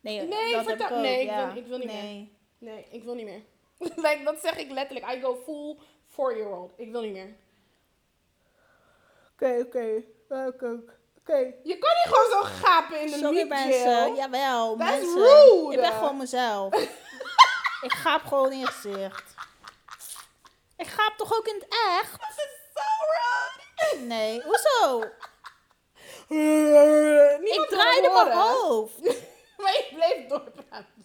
Nee, Nee, dat heb vertel- ik ook, nee, ik ja. wil- ik wil niet meer. nee. Nee, ik wil niet meer. like, dat zeg ik letterlijk. I go full four-year-old. Ik wil niet meer. Oké, oké. Oké. Oké. Je kan niet gewoon zo gapen in de Sorry meat mensen, jail. jawel, That's mensen. rude. Ik ben gewoon mezelf. ik gaap gewoon in je gezicht. Ik gaap toch ook in het echt? Dat is zo rude. Nee, hoezo? Niemand ik draaide mijn hoofd. maar je bleef doorpraten.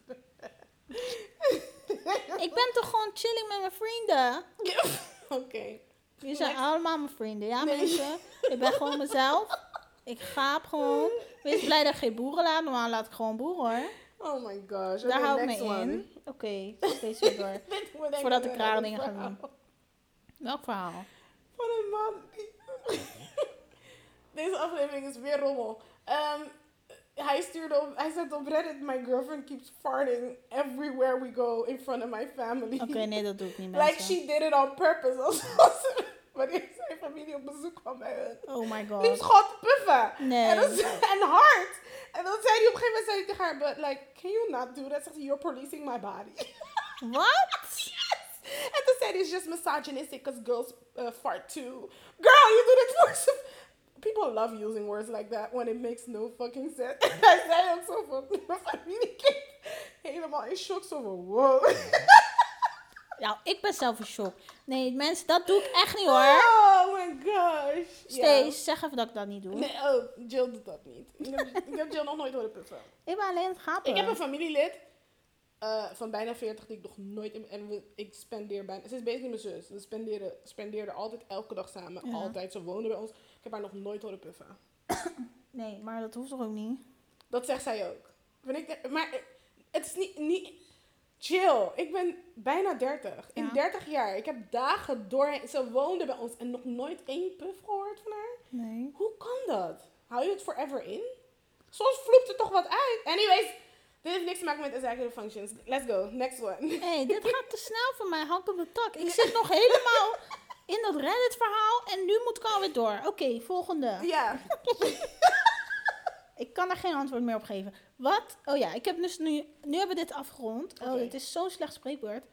Ik ben toch gewoon chilling met mijn vrienden. Oké. Die zijn allemaal mijn vrienden, ja Nee. mensen? Ik ben gewoon mezelf. Ik gaap gewoon. Wees blij dat ik geen boeren laat. Normaal laat ik gewoon boeren hoor. Oh my gosh. Daar Okay, hou ik me one. in. Oké, steeds weer door. Voordat ik rare dingen ga doen. Welk verhaal? Van een man. die- Deze aflevering is weer rommel. Ehm, hij stuurde op, hij zegt op Reddit, my girlfriend keeps farting everywhere we go in front of my family. Oké, nee, dat doe ik niet, Like mensen. she did it on purpose. Wanneer zijn familie op bezoek kwam bij hun. Oh my god. schat te puffen. Nee. En, dat, en hard. En dan zei hij op een gegeven moment zei hij tegen haar, but like, can you not do that? Zegt hij, you're policing my body. Wat? En toen zei hij, it's just misogynistic because girls uh, fart too. Girl, you do this for some... People love using words like that when it makes no fucking sense. En hij zei ook zo van, mijn familie keek helemaal in shock. Zo van, wow. Nou, ik ben zelf in shock. Nee, mensen, dat doe ik echt niet hoor. Oh my gosh. Steeds, zeg even dat ik dat niet doe. Nee, oh, Jill doet dat niet. Ik heb, ik heb Jill nog nooit horen puffen. Ik ben alleen het gapen. Ik heb een familielid eh, van bijna 40 die ik nog nooit in. En we, ik spendeer bijna. Ze is bezig met mijn zus. We spenderen, spendeerden altijd elke dag samen. Ja. Altijd. Ze woonde bij ons. Ik heb haar nog nooit horen puffen. Nee, maar dat hoeft toch ook niet? Dat zegt zij ook. Vind ik, maar het is niet, niet. Chill. Ik ben bijna 30. In Ja. 30 jaar. Ik heb dagen doorheen. Ze woonde bij ons en nog nooit één puff gehoord van haar. Nee. Hoe kan dat? Hou je het forever in? Soms vloept er toch wat uit. Anyways, dit heeft niks te maken met executive functions. Let's go. Next one. Hé, hey, dit gaat te snel voor mij. Hak op de tak. Ik zit nog helemaal in dat Reddit-verhaal en nu moet ik alweer door. Oké, volgende. Ja. Ik kan er geen antwoord meer op geven. Wat? Oh ja, ik heb dus nu... Nu hebben we dit afgerond. Oh, dit is zo'n slecht spreekwoord.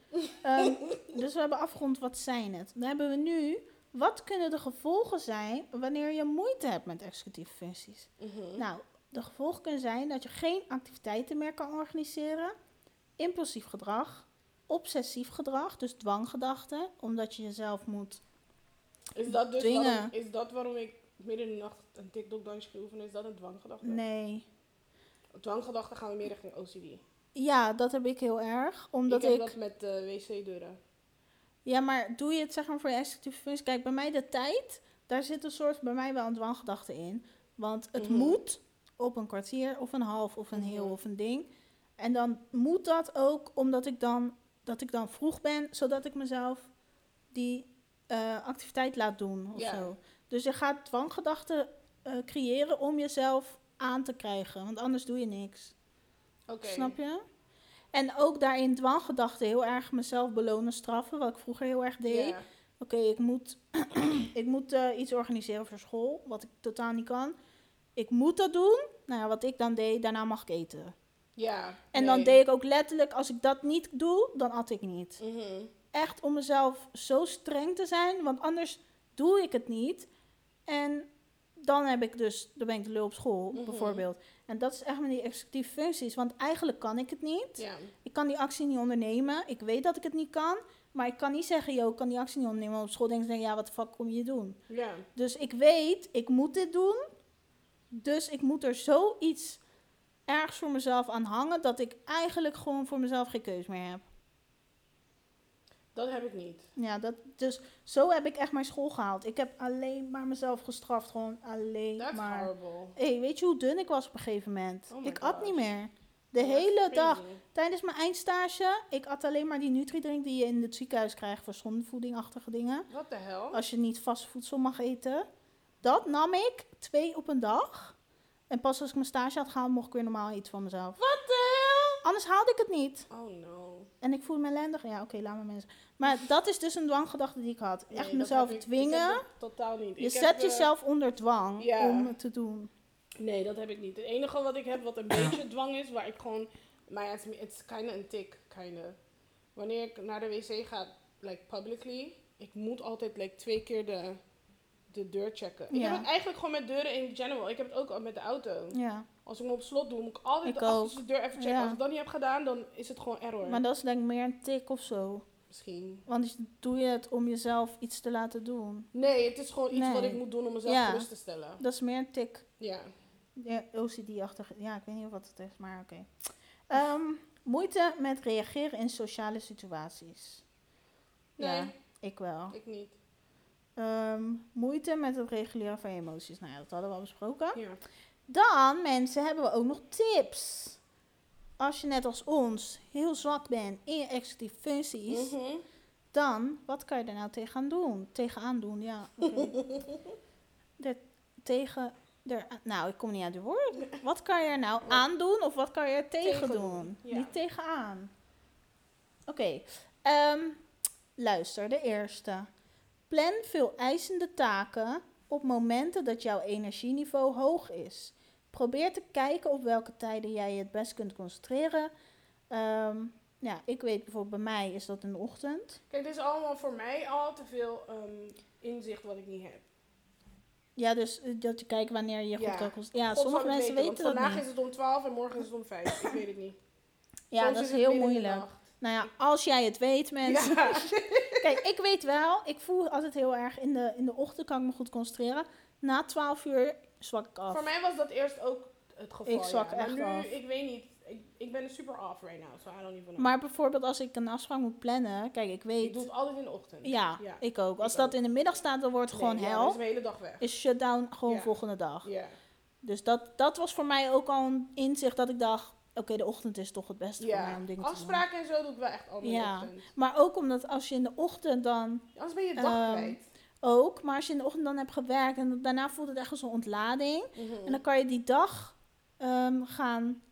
Ehm, dus we hebben afgerond, wat zijn het? Dan hebben we nu... Wat kunnen de gevolgen zijn wanneer je moeite hebt met executieve functies? Mhm. Nou, de gevolgen kunnen zijn dat je geen activiteiten meer kan organiseren, impulsief gedrag, obsessief gedrag, dus dwanggedachten, omdat je jezelf moet. Is dat dus Dingen. waarom, is dat waarom ik midden in de nacht een TikTok-dansje oefenen? Is dat een dwanggedachte? Nee. Dwanggedachten gaan we meer richting OCD. Ja, dat heb ik heel erg, omdat ik ik. heb dat met eh, wc-deuren. Ja, maar doe je het zeg maar voor je executieve functie? Kijk, bij mij de tijd, daar zit een soort bij mij wel een dwanggedachte in, want het Mhm. moet op een kwartier of een half of een heel Mhm. of een ding. En dan moet dat ook omdat ik dan, dat ik dan vroeg ben, zodat ik mezelf die eh, activiteit laat doen of Ja. zo. Dus je gaat dwanggedachten eh, creëren om jezelf aan te krijgen, want anders doe je niks. Oké. Snap je? En ook daarin dwanggedachten heel erg mezelf belonen, straffen, wat ik vroeger heel erg deed. Oké, ik moet, ik moet eh, iets organiseren voor school, wat ik totaal niet kan. Ik moet dat doen. Nou ja, wat ik dan deed, daarna mag ik eten. Ja. En dan deed ik ook letterlijk, als ik dat niet doe, dan at ik niet. Mhm. Echt om mezelf zo streng te zijn, want anders doe ik het niet. En dan heb ik dus, dan ben ik de lul op school, Mhm. bijvoorbeeld. En dat is echt met die executieve functies, want eigenlijk kan ik het niet. Ja. Ik kan die actie niet ondernemen. Ik weet dat ik het niet kan. Maar ik kan niet zeggen, yo, ik kan die actie niet ondernemen. Want op school denken ze, ja, wat de fuck kom je doen? Ja. Dus ik weet, ik moet dit doen. Dus ik moet er zoiets ergens voor mezelf aan hangen... dat ik eigenlijk gewoon voor mezelf geen keus meer heb. Dat heb ik niet. Ja, dat, dus zo heb ik echt mijn school gehaald. Ik heb alleen maar mezelf gestraft. Gewoon alleen That's maar. horrible. hey, weet je hoe dun ik was op een gegeven moment? Oh ik at niet meer. De hele dag. Tijdens mijn eindstage, ik at alleen maar die Nutri-drink die je in het ziekenhuis krijgt voor zondevoedingachtige dingen. What the hell? Als je niet vast voedsel mag eten. Dat nam ik twee op een dag. En pas als ik mijn stage had gehaald, mocht ik weer normaal eten van mezelf. The hell? Anders haalde ik het niet. Oh no. En ik voelde me ellendig. Ja, oké, laat maar mensen. Maar dat is dus een dwanggedachte die ik had. Nee, Echt mezelf ik- ik dwingen. totaal niet. Je Ik zet eh, jezelf onder dwang ja. om het te doen. Nee, dat heb ik niet. Het enige wat ik heb wat een beetje dwang is, waar ik gewoon... Maar ja, het is it's kinda een tik, kinda. Wanneer ik naar de wc ga, like publicly, ik moet altijd like twee keer de, de deur checken. Ik Ja. heb het eigenlijk gewoon met deuren in general. Ik heb het ook al met de auto. Ja. Als ik hem op slot doe, moet ik altijd Ik de ook. achterste deur even checken. Ja. Als ik dat niet heb gedaan, dan is het gewoon error. Maar dat is denk ik meer een tik of zo. Misschien. Want doe je het om jezelf iets te laten doen. Nee, het is gewoon iets wat ik moet doen om mezelf Ja. gerust te stellen. Dat is meer een tik. Ja. Ja, OCD-achtig. Ja, ik weet niet of wat het is, maar oké. Ehm, moeite met reageren in sociale situaties. Nee, Ja, ik wel. ik niet. Ehm, moeite met het reguleren van je emoties. Nou ja, dat hadden we al besproken. Ja. Dan, mensen, hebben we ook nog tips. als je net als ons heel zwak bent in je executieve functies, Mhm. dan wat kan je er nou tegenaan doen? Tegenaan doen, ja. Er tegen, er, nou, ik kom niet uit de woord. Wat kan je er nou aan doen of wat kan je er tegen, Tegen doen? doen, ja. Niet tegenaan. Oké, ehm, luister, de eerste. Plan veel eisende taken op momenten dat jouw energieniveau hoog is. Probeer te kijken op welke tijden jij je het best kunt concentreren. Ehm, ja, ik weet bijvoorbeeld bij mij is dat in de ochtend. Kijk, dit is allemaal voor mij al te veel ehm, inzicht wat ik niet heb. Ja, dus eh, dat je kijkt wanneer je Ja. goed kan concentreren. Ja, God sommige mensen weten dat Vandaag niet. is het om 12 en morgen is het om 5. Ik weet het niet. Ja, Soms dat is heel moeilijk. Nou ja, als jij het weet, mensen. Ja. Kijk, ik weet wel, ik voel altijd heel erg in de, in de ochtend kan ik me goed concentreren. Na 12 uur zwak ik af. Voor mij was dat eerst ook het geval. Ik zwak ja. Echt nu, af. ik weet niet. Ik, ik ben er super off right now, so I don't even know. Maar bijvoorbeeld als ik een afspraak moet plannen, kijk, ik ik weet. doe het altijd in de ochtend. Ja, ja. ik ook. Als Ik dat ook. in de middag staat, dan wordt het Nee, gewoon hel. is hele dag weg. Is shutdown gewoon Ja. volgende dag. Ja. Dus dat, dat was voor mij ook al een inzicht dat ik dacht, oké, de ochtend is toch het beste voor mij om dingen te doen. Afspraken en zo doe ik wel echt de Ja. ochtend. Maar ook omdat als je in de ochtend dan Anders ben je je dag Ehm, kwijt. Ook, maar als je in de ochtend dan hebt gewerkt en daarna voelt het echt als een ontlading. Mhm. En dan kan je die dag ehm, gaan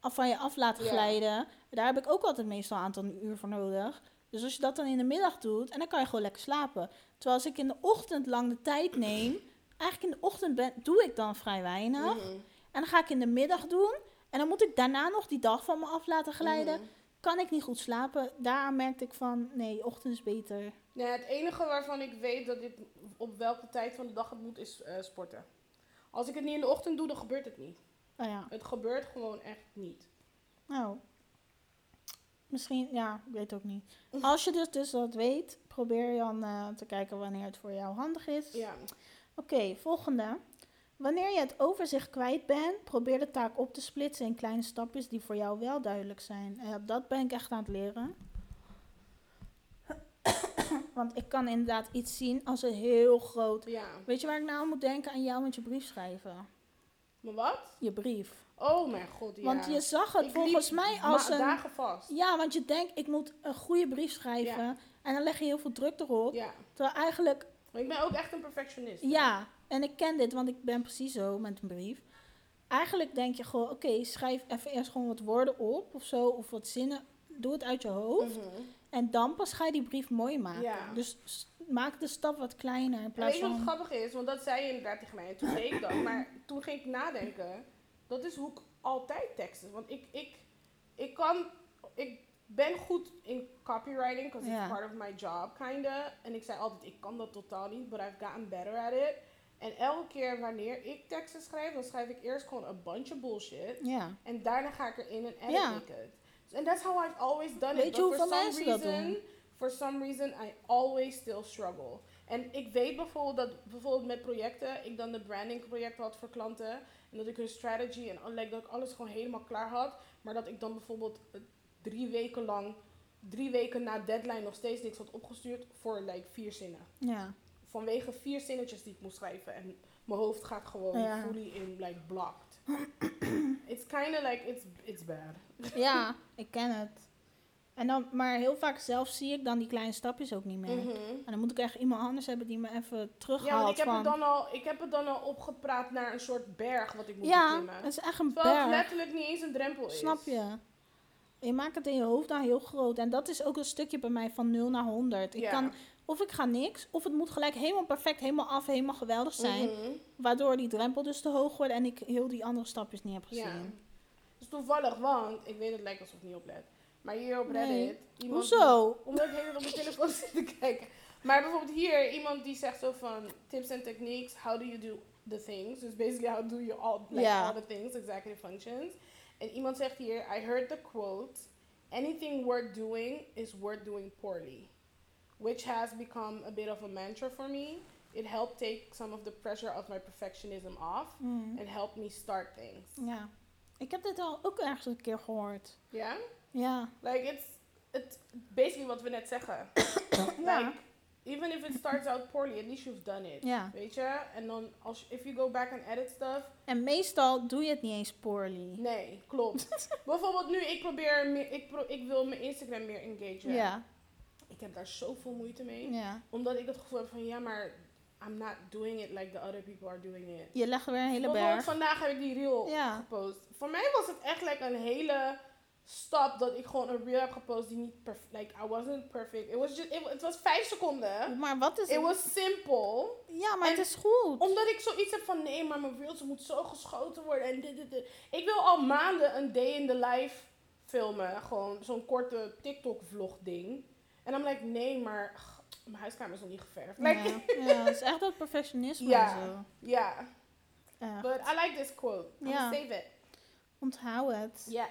af van je af laten glijden. Daar heb ik ook altijd meestal een aantal uur voor nodig. Dus als je dat dan in de middag doet, en dan kan je gewoon lekker slapen. Terwijl als ik in de ochtend lang de tijd neem, eigenlijk in de ochtend ben, doe ik dan vrij weinig. Mhm. En dan ga ik in de middag doen. En dan moet ik daarna nog die dag van me af laten glijden. Mhm. Kan ik niet goed slapen. Daar merkte ik van, nee, ochtend is beter. Ja, het enige waarvan ik weet dat dit op welke tijd van de dag het moet, is eh, sporten. Als ik het niet in de ochtend doe, dan gebeurt het niet. Nou ja, Het gebeurt gewoon echt niet. nou. Misschien, ja, ik weet ook niet. Als je dus, dus dat weet, probeer dan eh, te kijken wanneer het voor jou handig is. Ja. Oké, volgende. Wanneer je het overzicht kwijt bent, probeer de taak op te splitsen in kleine stapjes die voor jou wel duidelijk zijn. En dat ben ik echt aan het leren. Want ik kan inderdaad iets zien als een heel groot. Ja. Weet je waar ik nou aan moet denken? Aan jou met je brief schrijven. Maar wat? Je brief. Oh mijn god, ja. Want je zag het Ik volgens mij als een. dagen vast. Ja, want je denkt, ik moet een goede brief schrijven. Ja. En dan leg je heel veel druk erop. Ja. Terwijl eigenlijk Maar ik ben ook echt een perfectionist. Ja, en ik ken dit, want ik ben precies zo met een brief. Eigenlijk denk je gewoon, oké, schrijf even eerst gewoon wat woorden op of zo, of wat zinnen. Doe het uit je hoofd. Mhm. En dan pas ga je die brief mooi maken. Ja. Dus maak de stap wat kleiner in plaats weet je wat van... grappig is? Want dat zei je inderdaad tegen mij. En toen deed ik dat. Maar toen ging ik nadenken. Dat is hoe ik altijd teksten. Want ik, ik, ik kan... Ik ben goed in copywriting. Because it's part of my job, kinda. En ik zei altijd, ik kan dat totaal niet. But I've gotten better at it. En elke keer wanneer ik teksten schrijf, dan schrijf ik eerst gewoon een bunch of bullshit. Ja. En daarna ga ik erin en edit Ja. ik het. And that's how I've always done Weet it. je But for hoeveel some mensen dat reason, doen? For some reason, I always still struggle. En ik weet bijvoorbeeld dat bijvoorbeeld met projecten, ik dan de branding projecten had voor klanten. En dat ik hun strategy en like, dat ik alles gewoon helemaal klaar had. Maar dat ik dan bijvoorbeeld eh, drie weken lang, drie weken na deadline nog steeds niks had opgestuurd voor like vier zinnen. Ja. Vanwege vier zinnetjes die ik moest schrijven. En mijn hoofd gaat gewoon Ja. fully in like blocked. it's kind of like, it's, it's bad. ja, ik ken het. En dan, maar heel vaak zelf zie ik dan die kleine stapjes ook niet meer. Mhm. En dan moet ik echt iemand anders hebben die me even Ja, want terughaalt ik heb, van... het dan al, ik heb het dan al opgepraat naar een soort berg wat ik moet ja, beklimmen. het is echt een Terwijl het berg. letterlijk niet eens een drempel is. Snap je? Je maakt het in je hoofd dan heel groot. En dat is ook een stukje bij mij van 0 naar 100. Ik Ja. kan, of ik ga niks, of het moet gelijk helemaal perfect, helemaal af, helemaal geweldig zijn. Mhm. Waardoor die drempel dus te hoog wordt en ik heel die andere stapjes niet heb Ja. gezien. Dus toevallig, want ik weet het lijkt alsof ik niet oplet. Maar hier op Nee. Reddit. Iemand Hoezo? Omdat ik de hele tijd op mijn telefoon zit te kijken. Maar bijvoorbeeld hier, iemand die zegt zo van tips and techniques, how do you do the things? Dus basically, how do you all, like, Ja. all the things, executive functions. En iemand zegt hier, I heard the quote, anything worth doing is worth doing poorly. Which has become a bit of a mantra for me. It helped take some of the pressure of my perfectionism off. Hmm. And helped me start things. Ja. Ik heb dit al ook ergens een keer gehoord. Ja? Ja. Like, it's, it's basically wat we net zeggen. Ja. Like, even if it starts out poorly, at least you've done it. Ja. Weet je? En dan, als, if you go back and edit stuff, En meestal doe je het niet eens poorly. nee, klopt. Bijvoorbeeld nu, ik probeer, meer, ik, pro, ik wil mijn Instagram meer engagen. Ja. Ik heb daar zoveel moeite mee. ja. Omdat ik het gevoel heb van, ja, maar I'm not doing it like the other people are doing it. Je legt weer een hele berg. vandaag heb ik die reel Ja. gepost. Voor mij was het echt like een hele stap dat ik gewoon een reel heb gepost die niet perfect, like I wasn't perfect. It was just, it, het was vijf seconden. Maar wat is It was simple. Ja, maar het is goed. Omdat ik zoiets heb van nee, maar mijn reels moet zo geschoten worden en dit, dit, dit. Ik wil al maanden een day in the life filmen. Gewoon zo'n korte TikTok vlog ding. En dan like nee, maar ach, mijn huiskamer is nog niet geverfd. Like, ja. ja, het is echt dat perfectionisme Ja. en zo. ja. Echt. But I like this quote. I'm Ja. save it. Onthoud het. Yes.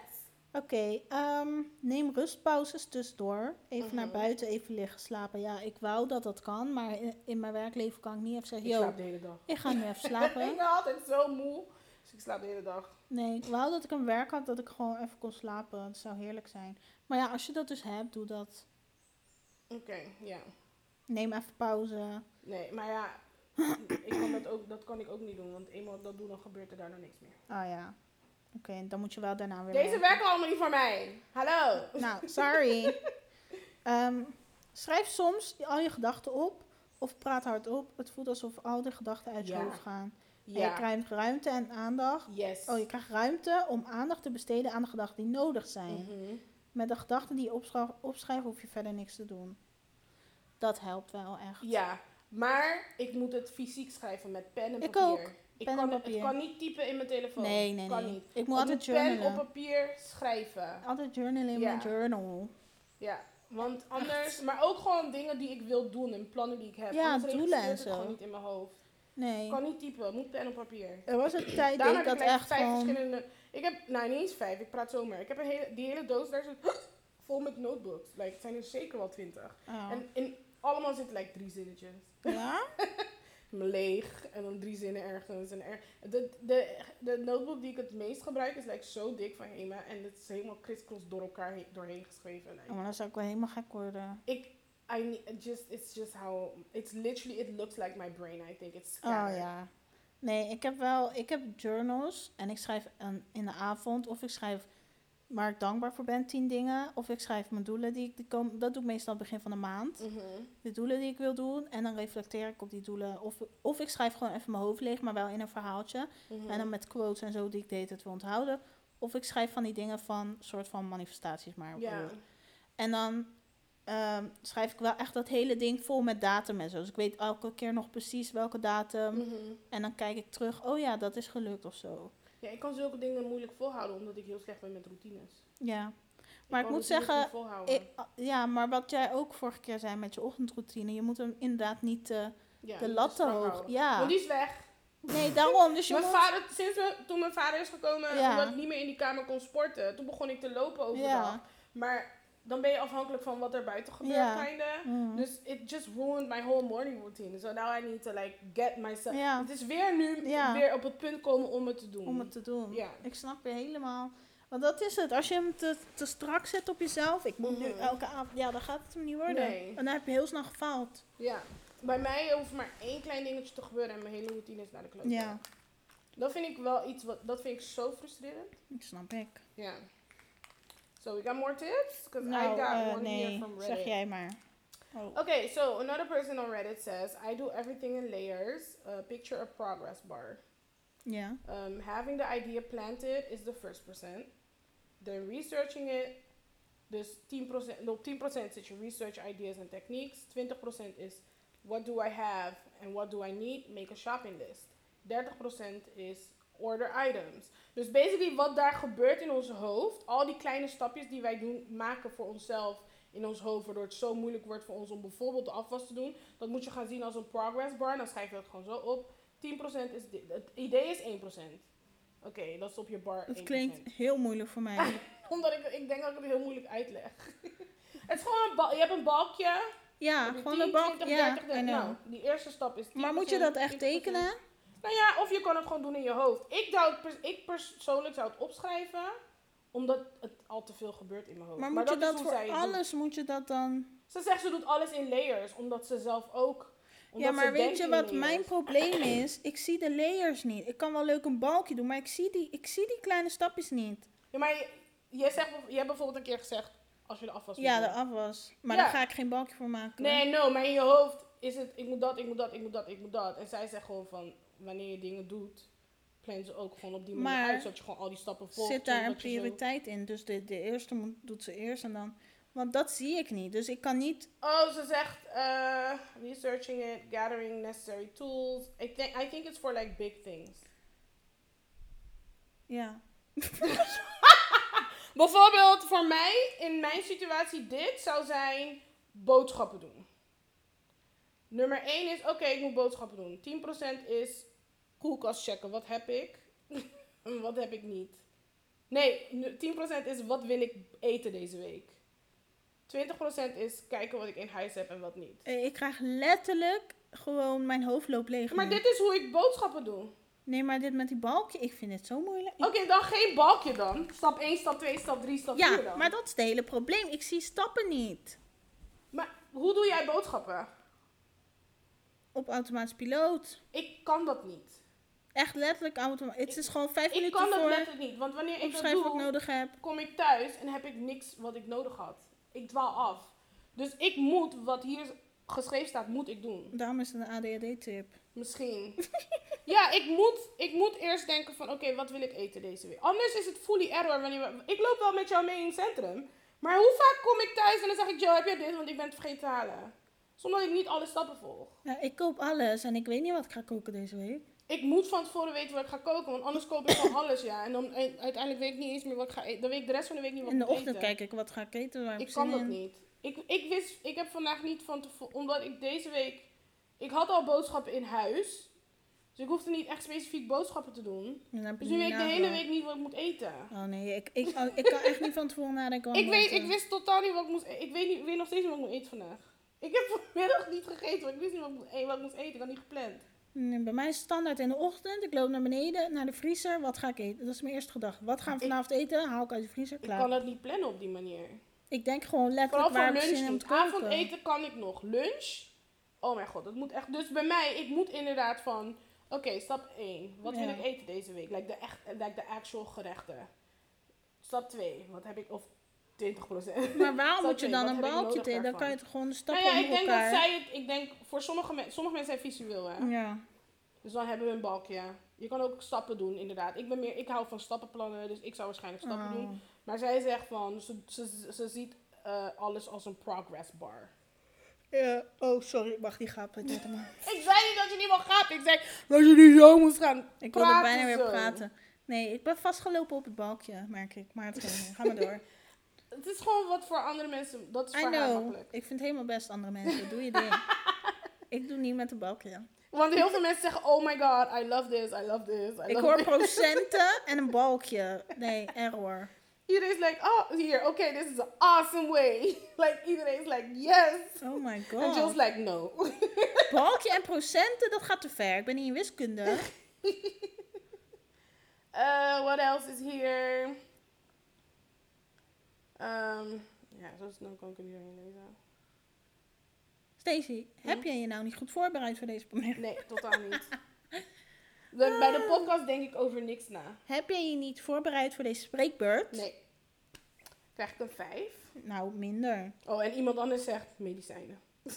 Oké, ehm, neem rustpauzes tussendoor. Even naar Mhm. buiten, even liggen slapen. Ja, ik wou dat dat kan, maar in, in mijn werkleven kan ik niet even zeggen... Ik slaap de hele dag. ik ga nu even ik slapen. ben altijd zo moe. Dus ik slaap de hele dag. Nee, ik wou dat ik een werk had dat ik gewoon even kon slapen. Dat zou heerlijk zijn. Maar ja, als je dat dus hebt, doe dat. Oké, ja. Neem even pauze. Nee, maar ja. ik kan dat, ook, dat kan ik ook niet doen. Want eenmaal dat doe, dan gebeurt er daarna niks meer. Oh ja. Oké, dan moet je wel daarna weer Deze werken. allemaal niet voor mij. Hallo. Nou, sorry. Ehm, schrijf soms al je gedachten op. Of praat hardop. Het voelt alsof al die gedachten uit je Ja. hoofd gaan. En je Ja. krijgt ruimte en aandacht. Yes. Oh, je krijgt ruimte om aandacht te besteden aan de gedachten die nodig zijn. Mhm. Met de gedachten die je opschrijft, opschrijft, hoef je verder niks te doen. Dat helpt wel echt. Ja, maar ik moet het fysiek schrijven met pen en Ik papier. ook. Ik Pen kan, en het- papier. Kan niet typen in mijn telefoon. Nee, nee, kan nee. niet. Ik moet Ik altijd moet pen journalen. op papier schrijven. Altijd journalen in Ja. mijn journal. Ja, want anders... Maar ook gewoon dingen die ik wil doen en plannen die ik heb. Ja, doelen en registreert het zo. gewoon niet in mijn hoofd. Nee. Ik kan niet typen, moet pen op papier. Er was een tijd dat ik dat echt vijf verschillende... Ik heb, nou niet eens vijf, ik praat zomaar. Ik heb een hele, die hele doos daar zit vol met notebooks. Like, het zijn er zeker wel twintig. Oh. En in allemaal zitten like drie zinnetjes. Ja? leeg en dan drie zinnen ergens. En er, de, de, de notebook die ik het meest gebruik is like, zo dik van Hema en het is helemaal crisscross door elkaar he- doorheen geschreven. Like, Oh, maar dan zou ik wel helemaal gek worden. ik, I need, just, it's just how, it's literally, it looks like my brain, I think. It's Oh ja. Nee, ik heb wel... Ik heb journals en ik schrijf een, in de avond of ik schrijf waar ik dankbaar voor ben, tien dingen. Of ik schrijf mijn doelen die ik... Die kom, dat doe ik meestal begin van de maand. Mhm. de doelen die ik wil doen. En dan reflecteer ik op die doelen. Of, of ik schrijf gewoon even mijn hoofd leeg, maar wel in een verhaaltje. Mhm. En dan met quotes en zo die ik deed het wil onthouden. Of ik schrijf van die dingen van soort van manifestaties maar. Ja. En dan ehm, schrijf ik wel echt dat hele ding vol met datum en zo. Dus ik weet elke keer nog precies welke datum. Mhm. En dan kijk ik terug, oh ja, dat is gelukt of zo. Ja, ik kan zulke dingen moeilijk volhouden omdat ik heel slecht ben met routines. Ja. Maar ik moet zeggen, ik- ja, maar wat jij ook vorige keer zei met je ochtendroutine, je moet hem inderdaad niet ja, de lat te hoog. houden. Ja. Want die is weg. Nee, daarom. Dus je Mijn moet... vader, sinds we, toen mijn vader is gekomen, Ja. omdat ik niet meer in die kamer kon sporten, toen begon ik te lopen overdag. Ja. Maar dan ben je afhankelijk van wat er buiten gebeurt, kinda. Mm. Dus it just ruined my whole morning routine. So now I need to like get myself. Het is weer nu weer op het punt komen om het te doen. om het te doen. Ja. Ik snap je helemaal. Want dat is het. Als je hem te, te strak zet op jezelf. Ik moet nu Mhm. elke avond. Ja, dan gaat het hem niet worden. Nee. En dan heb je heel snel gefaald. Ja. Bij mij hoeft maar één klein dingetje te gebeuren en mijn hele routine is naar de klote. Ja, Dat vind ik wel iets wat, dat vind ik zo frustrerend. ik snap ik. Ja. So we got more tips? Because I got eh, one here from Reddit. Zeg jij maar. Oh. Okay, so another person on Reddit says, I do everything in layers. Uh, picture a progress bar. Yeah. Um, having the idea planted is the first percent. Then researching it. Dus 10%, no, 10% zit je research ideas and techniques. 20% is what do I have and what do I need? Make a shopping list. 30% is order items. Dus basically wat daar gebeurt in ons hoofd. Al die kleine stapjes die wij doen, maken voor onszelf in ons hoofd. Waardoor het zo moeilijk wordt voor ons om bijvoorbeeld de afwas te doen. Dat moet je gaan zien als een progress bar. Dan schrijf je dat gewoon zo op. 10% is dit. Het idee is 1%. Oké, dat is op je bar. Dat 1%. klinkt heel moeilijk voor mij. Omdat ik, ik denk dat ik het heel moeilijk uitleg. het is gewoon een bal. Je hebt een balkje. Ja, gewoon 10, een balk. 20, Ja, 30, I know. Nou, die eerste stap is 10%. Maar moet je dat echt 20%. tekenen? Nou ja, of je kan het gewoon doen in je hoofd. Ik, zou het pers- ik persoonlijk zou het opschrijven. Omdat het al te veel gebeurt in mijn hoofd. Maar moet je dat is voor het alles, moet je dat dan... Ze zegt ze doet alles in layers, omdat ze zelf ook... omdat Ja, maar weet denkt je in wat layers. mijn probleem is? Ik zie de layers niet. Ik kan wel leuk een balkje doen, maar ik zie die, ik zie die kleine stapjes niet. Ja, maar je, zegt, je hebt bijvoorbeeld een keer gezegd, als je de afwas Ja, moet de doen. afwas. Maar Ja. daar ga ik geen balkje voor maken. Nee, no, maar in je hoofd is het, ik moet dat, ik moet dat, ik moet dat, ik moet dat. En zij zegt gewoon van, wanneer je dingen doet, plan ze ook gewoon op die manier Maar uit, zodat je gewoon al die stappen volgt. Zit daar een zo- prioriteit in? Dus de, de eerste moet, doet ze eerst en dan... Want dat zie ik niet. Dus ik kan niet... Oh, ze zegt, eh, researching it, gathering necessary tools. I think, I think it's for like big things. Ja. Bijvoorbeeld voor mij, in mijn situatie, dit zou zijn boodschappen doen. Nummer 1 is, oké, ik moet boodschappen doen. 10% is koelkast checken. Wat heb ik? en wat heb ik niet? Nee, nu- 10% is wat wil ik eten deze week. 20% is kijken wat ik in huis heb en wat niet. Ik krijg letterlijk gewoon mijn hoofd loopt leeg. Maar nu. dit is hoe ik boodschappen doe. Nee, maar dit met die balkje, ik vind het zo moeilijk. Oké, dan geen balkje dan. Stap 1, stap 2, stap 3, stap 4 Ja, dan. maar dat is het hele probleem. Ik zie stappen niet. maar hoe doe jij boodschappen? Op automatisch piloot. Ik kan dat niet. Echt letterlijk automatisch. Het is gewoon vijf Ik minuten kan dat voor letterlijk niet, want wanneer ik dat wat ik doe, nodig heb. kom ik thuis en heb ik niks wat ik nodig had. Ik dwaal af. Dus ik moet, wat hier geschreven staat, moet ik doen. Daarom is het een ADHD-tip. Misschien. ja, ik moet, ik moet eerst denken van, oké, wat wil ik eten deze week? Anders is het fully error. Wanneer ik loop wel met jou mee in het centrum. Maar hoe vaak kom ik thuis en dan zeg ik, Joe, heb je dit? Want ik ben het vergeten te halen. Zonder dat ik niet alle stappen volg. Ja, ik koop alles en ik weet niet wat ik ga koken deze week. Ik moet van tevoren weten wat ik ga koken, want anders koop ik gewoon alles, ja. En dan eh, uiteindelijk weet ik niet eens meer wat ik ga eten. Dan weet ik de rest van de week niet wat In de ik ochtend eten. kijk ik wat ga ik eten. Waar Ik ik kan dat in. niet. Ik, ik wist, ik heb vandaag niet van tevoren, omdat ik deze week, ik had al boodschappen in huis. Dus ik hoefde niet echt specifiek boodschappen te doen. Dus nu weet ik de hele week niet wat ik moet eten. Oh nee, ik, ik, oh, ik kan echt niet van tevoren nadenken. Ik, weet, ik wist totaal niet wat ik moest eten. Ik weet, niet, weet nog steeds niet wat ik moet eten vandaag. Ik heb vanmiddag niet gegeten, want ik wist niet wat ik, moest, wat ik moest eten. Ik had niet gepland. Nee, bij mij is het standaard in de ochtend. Ik loop naar beneden, naar de vriezer. Wat ga ik eten? Dat is mijn eerste gedachte. Wat gaan we Ik- vanavond eten? Haal ik uit de vriezer, Ik klaar. kan dat niet plannen op die manier. Ik denk gewoon letterlijk Vooral waar voor ik lunch niet. Avondeten kan ik nog. Lunch? Oh mijn god, dat moet echt. Dus bij mij, ik moet inderdaad van. Oké, stap 1. Wat wil ik eten deze week? Like de, echt, like de actual gerechten. Stap 2. Wat heb ik. Of 20%. Maar waarom moet je dan een balkje tegen? Dan kan je toch gewoon de Nou stappen ja, ik denk dat zij het. Ik denk voor sommige mensen. Sommige mensen zijn visueel, hè? Ja. Dus dan hebben we een balkje. Je kan ook stappen doen, inderdaad. Ik, ben meer, ik hou van stappenplannen, dus ik zou waarschijnlijk stappen Oh. doen. Maar zij zegt van. Ze, ze, ze ziet eh, alles als een progress bar. Ja. Oh, sorry. Ik mag die gapen. Het. Ik zei niet dat je niet mag gaan. Ik zei dat je niet zo moest gaan. Ik wilde bijna weer zo. praten. Nee, ik ben vastgelopen op het balkje, merk ik. Maar het gaat niet. Ga maar door. Het is gewoon wat voor andere mensen. Dat is I voor haar know. makkelijk. Ik vind het helemaal best andere mensen. Doe je ding. ik doe niet met de balkje. Want heel veel mensen zeggen: Oh my god, I love this, I love this. I Ik love hoor this. procenten en een balkje. Nee, error. Iedereen is like: Oh, hier, oké, this is an awesome way. like iedereen is like: Yes. Oh my En Jill's god. like: No. Balkje en procenten, dat gaat te ver. Ik ben niet in wiskunde. Uh, what else is here? Um, ja, zo snel kan ik er niet doorheen lezen. Stacey, heb jij je nou niet goed voorbereid voor deze pommer? Nee, totaal niet. De- bij de podcast denk ik over niks na. Heb jij je niet voorbereid voor deze spreekbeurt? Nee. Krijg ik een 5? Nou, minder. Oh, en iemand anders zegt medicijnen.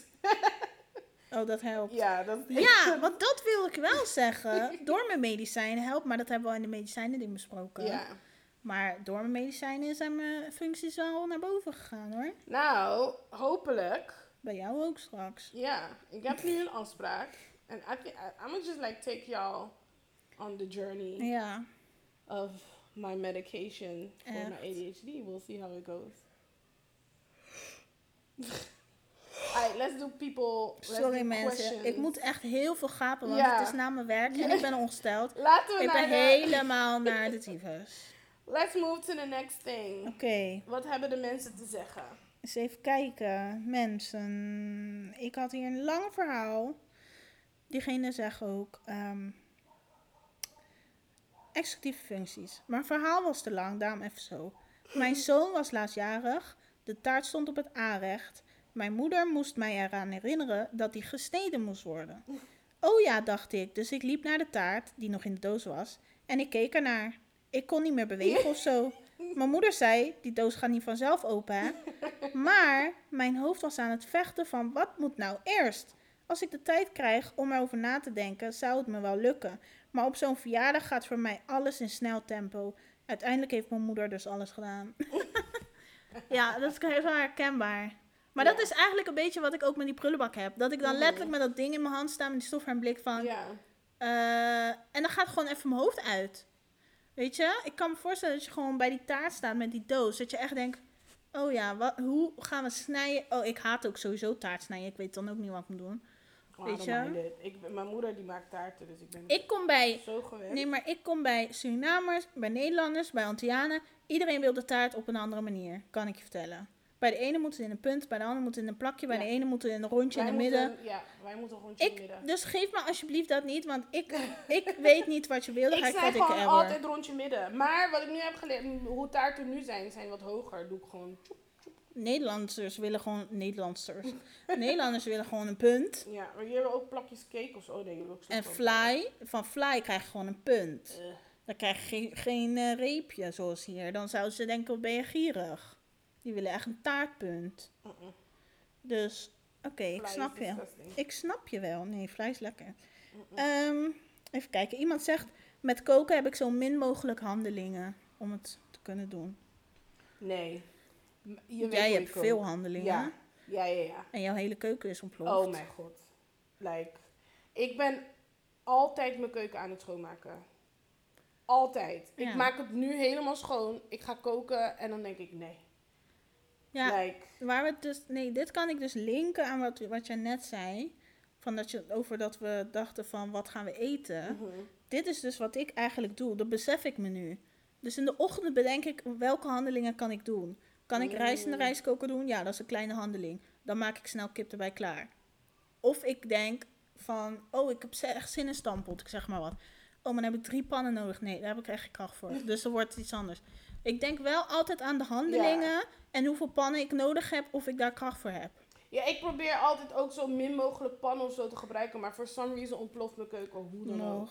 Oh, dat helpt. Ja, dat Ja, want dat wil ik wel zeggen. Door mijn medicijnen helpt, maar dat hebben we al in de medicijnen ding besproken. Ja. Maar door mijn medicijnen zijn mijn functies wel naar boven gegaan hoor. Nou, hopelijk. Bij jou ook straks. Ja, ik heb nu een afspraak. En I think, I'm gonna just like take y'all on the journey Ja. of my medication for my. ADHD. We'll see how it goes. Alright, let's do people. Let's Sorry do mensen, questions. ik moet echt heel veel gapen, want het is na mijn werk en ik ben ongesteld. Laten we Ik naar ben de- helemaal naar de tyfus. Let's move to the next thing. Oké, Wat hebben de mensen te zeggen? eens even kijken. Mensen, ik had hier een lang verhaal. Diegene zegt ook ehm, executieve functies. Mijn verhaal was te lang, daarom even zo. Mijn zoon was laatstjarig. De taart stond op het aanrecht. Mijn moeder moest mij eraan herinneren dat die gesneden moest worden. Oh ja, dacht ik. Dus ik liep naar de taart, die nog in de doos was, en ik keek ernaar. Ik kon niet meer bewegen of zo. Mijn moeder zei, die doos gaat niet vanzelf open, hè? Maar mijn hoofd was aan het vechten van, wat moet nou eerst? Als ik de tijd krijg om erover na te denken, zou het me wel lukken. Maar op zo'n verjaardag gaat voor mij alles in snel tempo. Uiteindelijk heeft mijn moeder dus alles gedaan. ja, dat is heel herkenbaar. Maar dat is eigenlijk een beetje wat ik ook met die prullenbak heb. Dat ik dan Mhm. letterlijk met dat ding in mijn hand sta met die stof en blik van... Ja. eh, en dan gaat gewoon even mijn hoofd uit. Weet je? Ik kan me voorstellen dat je gewoon bij die taart staat met die doos. Dat je echt denkt... Oh ja, wat, hoe gaan we snijden? Oh, ik haat ook sowieso taart snijden. Ik weet dan ook niet wat ik moet doen. Oh, Weet je? Ik, mijn moeder die maakt taarten, dus ik ben Ik kom bij zo gewend. Nee, maar ik kom bij Surinamers, bij Nederlanders, bij Antillianen. Iedereen wil de taart op een andere manier, kan ik je vertellen. Bij de ene moet het in een punt, bij de andere moet het in een plakje, bij Ja. de ene moet het in een rondje Wij in het midden. moeten- Ja, wij moeten een rondje in het Ik, midden. dus geef me alsjeblieft dat niet, want ik, ik weet niet wat je wil. Dan Ik ga ik zei ik gewoon error. altijd rondje midden. Maar wat ik nu heb geleerd, hoe taarten nu zijn, zijn wat hoger. Doe ik gewoon. Nederlanders willen gewoon Nederlanders. Nederlanders willen gewoon een punt. Ja, maar hier hebben we ook plakjes cake of zo. Oh nee, jullie ook zo En fly, van fly krijg je gewoon een punt. Eh, Dan krijg je geen, geen eh, reepje zoals hier. Dan zouden ze denken, ben je gierig? Die willen echt een taartpunt. Dus, oké, ik snap je. Ik snap je wel. Nee, vlees lekker. Ehm, even kijken. Iemand zegt, met koken heb ik zo min mogelijk handelingen om het te kunnen doen. Nee. Je Jij hebt veel handelingen. Ja. Ja, ja, ja. En jouw hele keuken is ontploft. Oh mijn god. Like, ik ben altijd mijn keuken aan het schoonmaken. Altijd. Ja. Ik maak het nu helemaal schoon. Ik ga koken en dan denk ik nee. Ja, Like, waar we dus... Nee, dit kan ik dus linken aan wat, wat jij net zei. Van dat je, over dat we dachten van, wat gaan we eten? mhm. Dit is dus wat ik eigenlijk doe. Dat besef ik me nu. Dus in de ochtend bedenk ik welke handelingen kan ik doen. Kan ik rijst in de Mm. rijstkoker doen? Ja, dat is een kleine handeling. Dan maak ik snel kip erbij klaar. Of ik denk van, oh, ik heb echt zin in stampot. Ik zeg maar wat. Oh, maar dan heb ik drie pannen nodig. Nee, daar heb ik echt geen kracht voor. Dus dan wordt het iets anders. Ik denk wel altijd aan de handelingen en hoeveel pannen ik nodig heb of ik daar kracht voor heb. Ja, ik probeer altijd ook zo min mogelijk pannen of zo te gebruiken. Maar voor some reason ontploft mijn keuken hoe dan ook.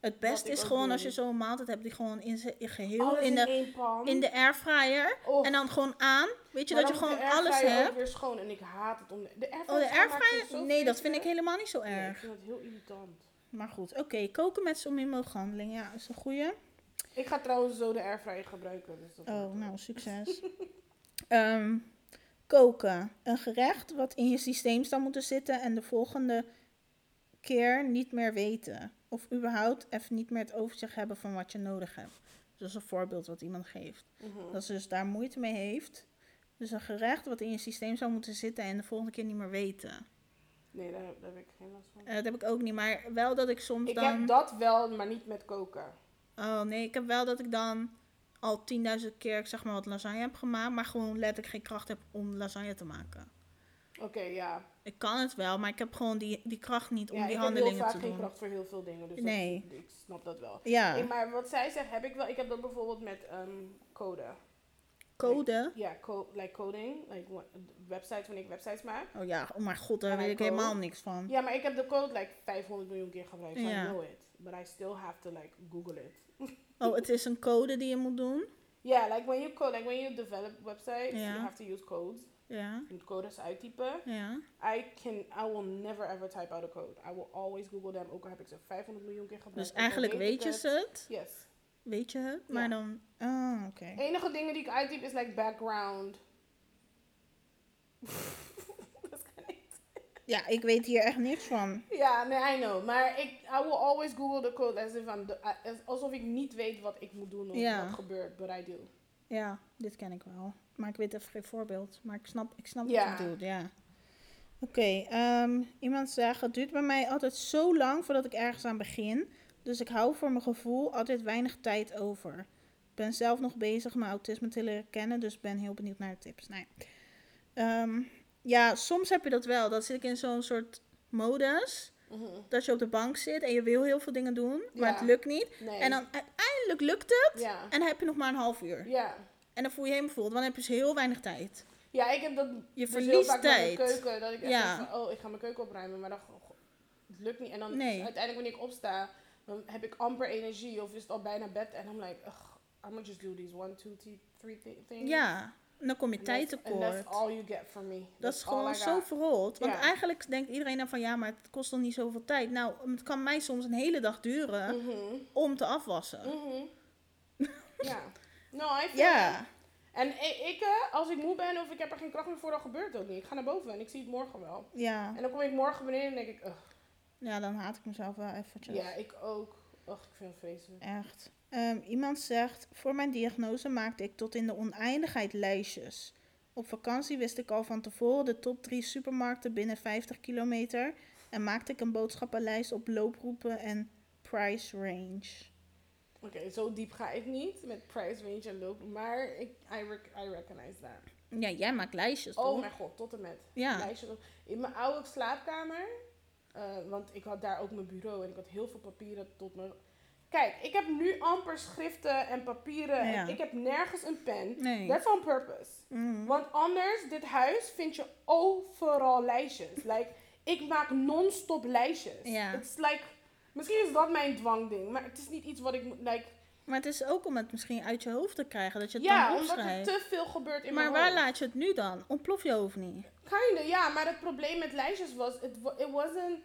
Het beste is gewoon als je zo'n maaltijd hebt die gewoon in zijn geheel Alles in de, in de airfryer. Oh, En dan gewoon aan. Weet je maar dat je gewoon alles airfryer hebt? ook weer schoon. En ik haat het om de, de airfryer Oh, de airfryer? Nee, dat vind ik helemaal niet zo Nee, ik erg. vind het heel irritant. Maar goed, oké. koken met zo min mogelijk handeling. Ja, is een goeie. Ik ga trouwens zo de airfryer gebruiken. Dus dat Oh, nou, succes. Ehm, koken. Een gerecht wat in je systeem zou moeten zitten en de volgende keer niet meer weten. Of überhaupt even niet meer het overzicht hebben van wat je nodig hebt. Dat is een voorbeeld wat iemand geeft. Mhm. Dat ze dus daar moeite mee heeft. Dus een gerecht wat in je systeem zou moeten zitten en de volgende keer niet meer weten. Nee, daar, daar heb ik geen last van. Eh, dat heb ik ook niet, maar wel dat ik soms Ik dan... heb dat wel, maar niet met koken. Oh nee, ik heb wel dat ik dan al 10.000 keer ik zeg maar wat lasagne heb gemaakt, maar gewoon letterlijk geen kracht heb om lasagne te maken. Oké, ja. Ik kan het wel, maar ik heb gewoon die, die kracht niet om ja die ik heb heel handelingen vaak te geen doen. kracht voor heel veel dingen. Dus Nee. dat, ik snap dat wel. Ja, Hey, maar wat zij zegt, heb ik wel. Ik heb dat bijvoorbeeld met ehm, code. code. Ja, co like coding. Like websites, wanneer ik websites maak. Oh ja, oh mijn god, daar En weet ik code. helemaal niks van. Ja, maar ik heb de code like 500 miljoen keer gebruikt. So Ja. I know it. But I still have to like Google it. Oh, het is een code die je moet doen. Yeah, like when you code, like when you develop websites, you have to use codes. Ja, Je moet codes uittypen. ja. I can, I will never ever type out a code. I will always Google them. Ook al heb ik ze 500 miljoen keer gebruikt. Dus eigenlijk weet je het. het. Yes. Weet je het, maar Ja. dan... Ah, oké. Enige dingen die ik uittyp is like background. Ja, ik weet hier echt niks van. Ja, nee, I know. Maar ik, I will always Google the code as if I'm the, alsof ik niet weet wat ik moet doen of Ja. wat gebeurt, but I do. Ja, dit ken ik wel. Maar ik weet even geen voorbeeld. Maar ik snap, ik snap Ja. wat je bedoelt, ja. Oké, ehm, iemand zegt, het duurt bij mij altijd zo lang voordat ik ergens aan begin. Dus ik hou voor mijn gevoel altijd weinig tijd over. Ik ben zelf nog bezig mijn autisme te leren kennen, dus ben heel benieuwd naar de tips. Nou, ja. Ja, soms heb je dat wel. Dat zit ik in zo'n soort modus. Mhm. Dat je op de bank zit en je wil heel veel dingen doen, maar Ja. het lukt niet. Nee. En dan uiteindelijk lukt het Ja. en dan heb je nog maar een half uur. Ja. En dan voel je je helemaal vol, want dan heb je dus heel weinig tijd. Ja, ik heb dat Je dus heel verliest vaak met mijn tijd. keuken. Dat ik echt Ja. denk van, oh, ik ga mijn keuken opruimen. Maar dan, goh, het lukt niet. En dan Nee. uiteindelijk wanneer ik opsta, dan heb ik amper energie. Of is het al bijna bed. En I'm like, ugh, I'm gonna just do these one, two, three, three thi- things. Ja, en dan kom je tijd tekort. all you get from me. Dat is gewoon zo verrot. Want eigenlijk denkt iedereen dan van ja, maar het kost toch niet zoveel tijd. Nou, het kan mij soms een hele dag duren Mhm, om te afwassen. mhm. Ja. No, I feel Ja, that. En ik, ik, eh, als ik moe ben of ik heb er geen kracht meer voor, dan gebeurt het ook niet. Ik ga naar boven en ik zie het morgen wel. ja. En dan kom ik morgen beneden en denk ik, ugh. Ja, dan haat ik mezelf wel eventjes. Ja, ik ook. Ugh, ik vind het vreselijk. Echt. Ehm, iemand zegt, voor mijn diagnose maakte ik tot in de oneindigheid lijstjes. Op vakantie wist ik al van tevoren de top drie supermarkten binnen 50 kilometer. En maakte ik een boodschappenlijst op looproepen en price range. Oké, zo diep ga ik niet met price range en lopen. Maar ik, I, rec- I recognize that. Ja, jij maakt lijstjes, Oh toch? mijn god, tot en met. Ja. Lijstjes op- In mijn oude slaapkamer. eh, want ik had daar ook mijn bureau en ik had heel veel papieren tot mijn... Kijk, ik heb nu amper schriften en papieren. Ja. En ik heb nergens een pen. Nee. That's on purpose. Mm. Want anders, dit huis vind je overal lijstjes. Like, ik maak non-stop lijstjes. Ja. It's like, misschien is dat mijn dwangding, maar het is niet iets wat ik moet, like, Maar het is ook om het misschien uit je hoofd te krijgen, dat je het ja, dan omdat er opschrijft. te veel gebeurt in Maar mijn waar hoofd. laat je het nu dan? Ontplof je hoofd niet. Kinda, ja, maar het probleem met lijstjes was, it, it wasn't,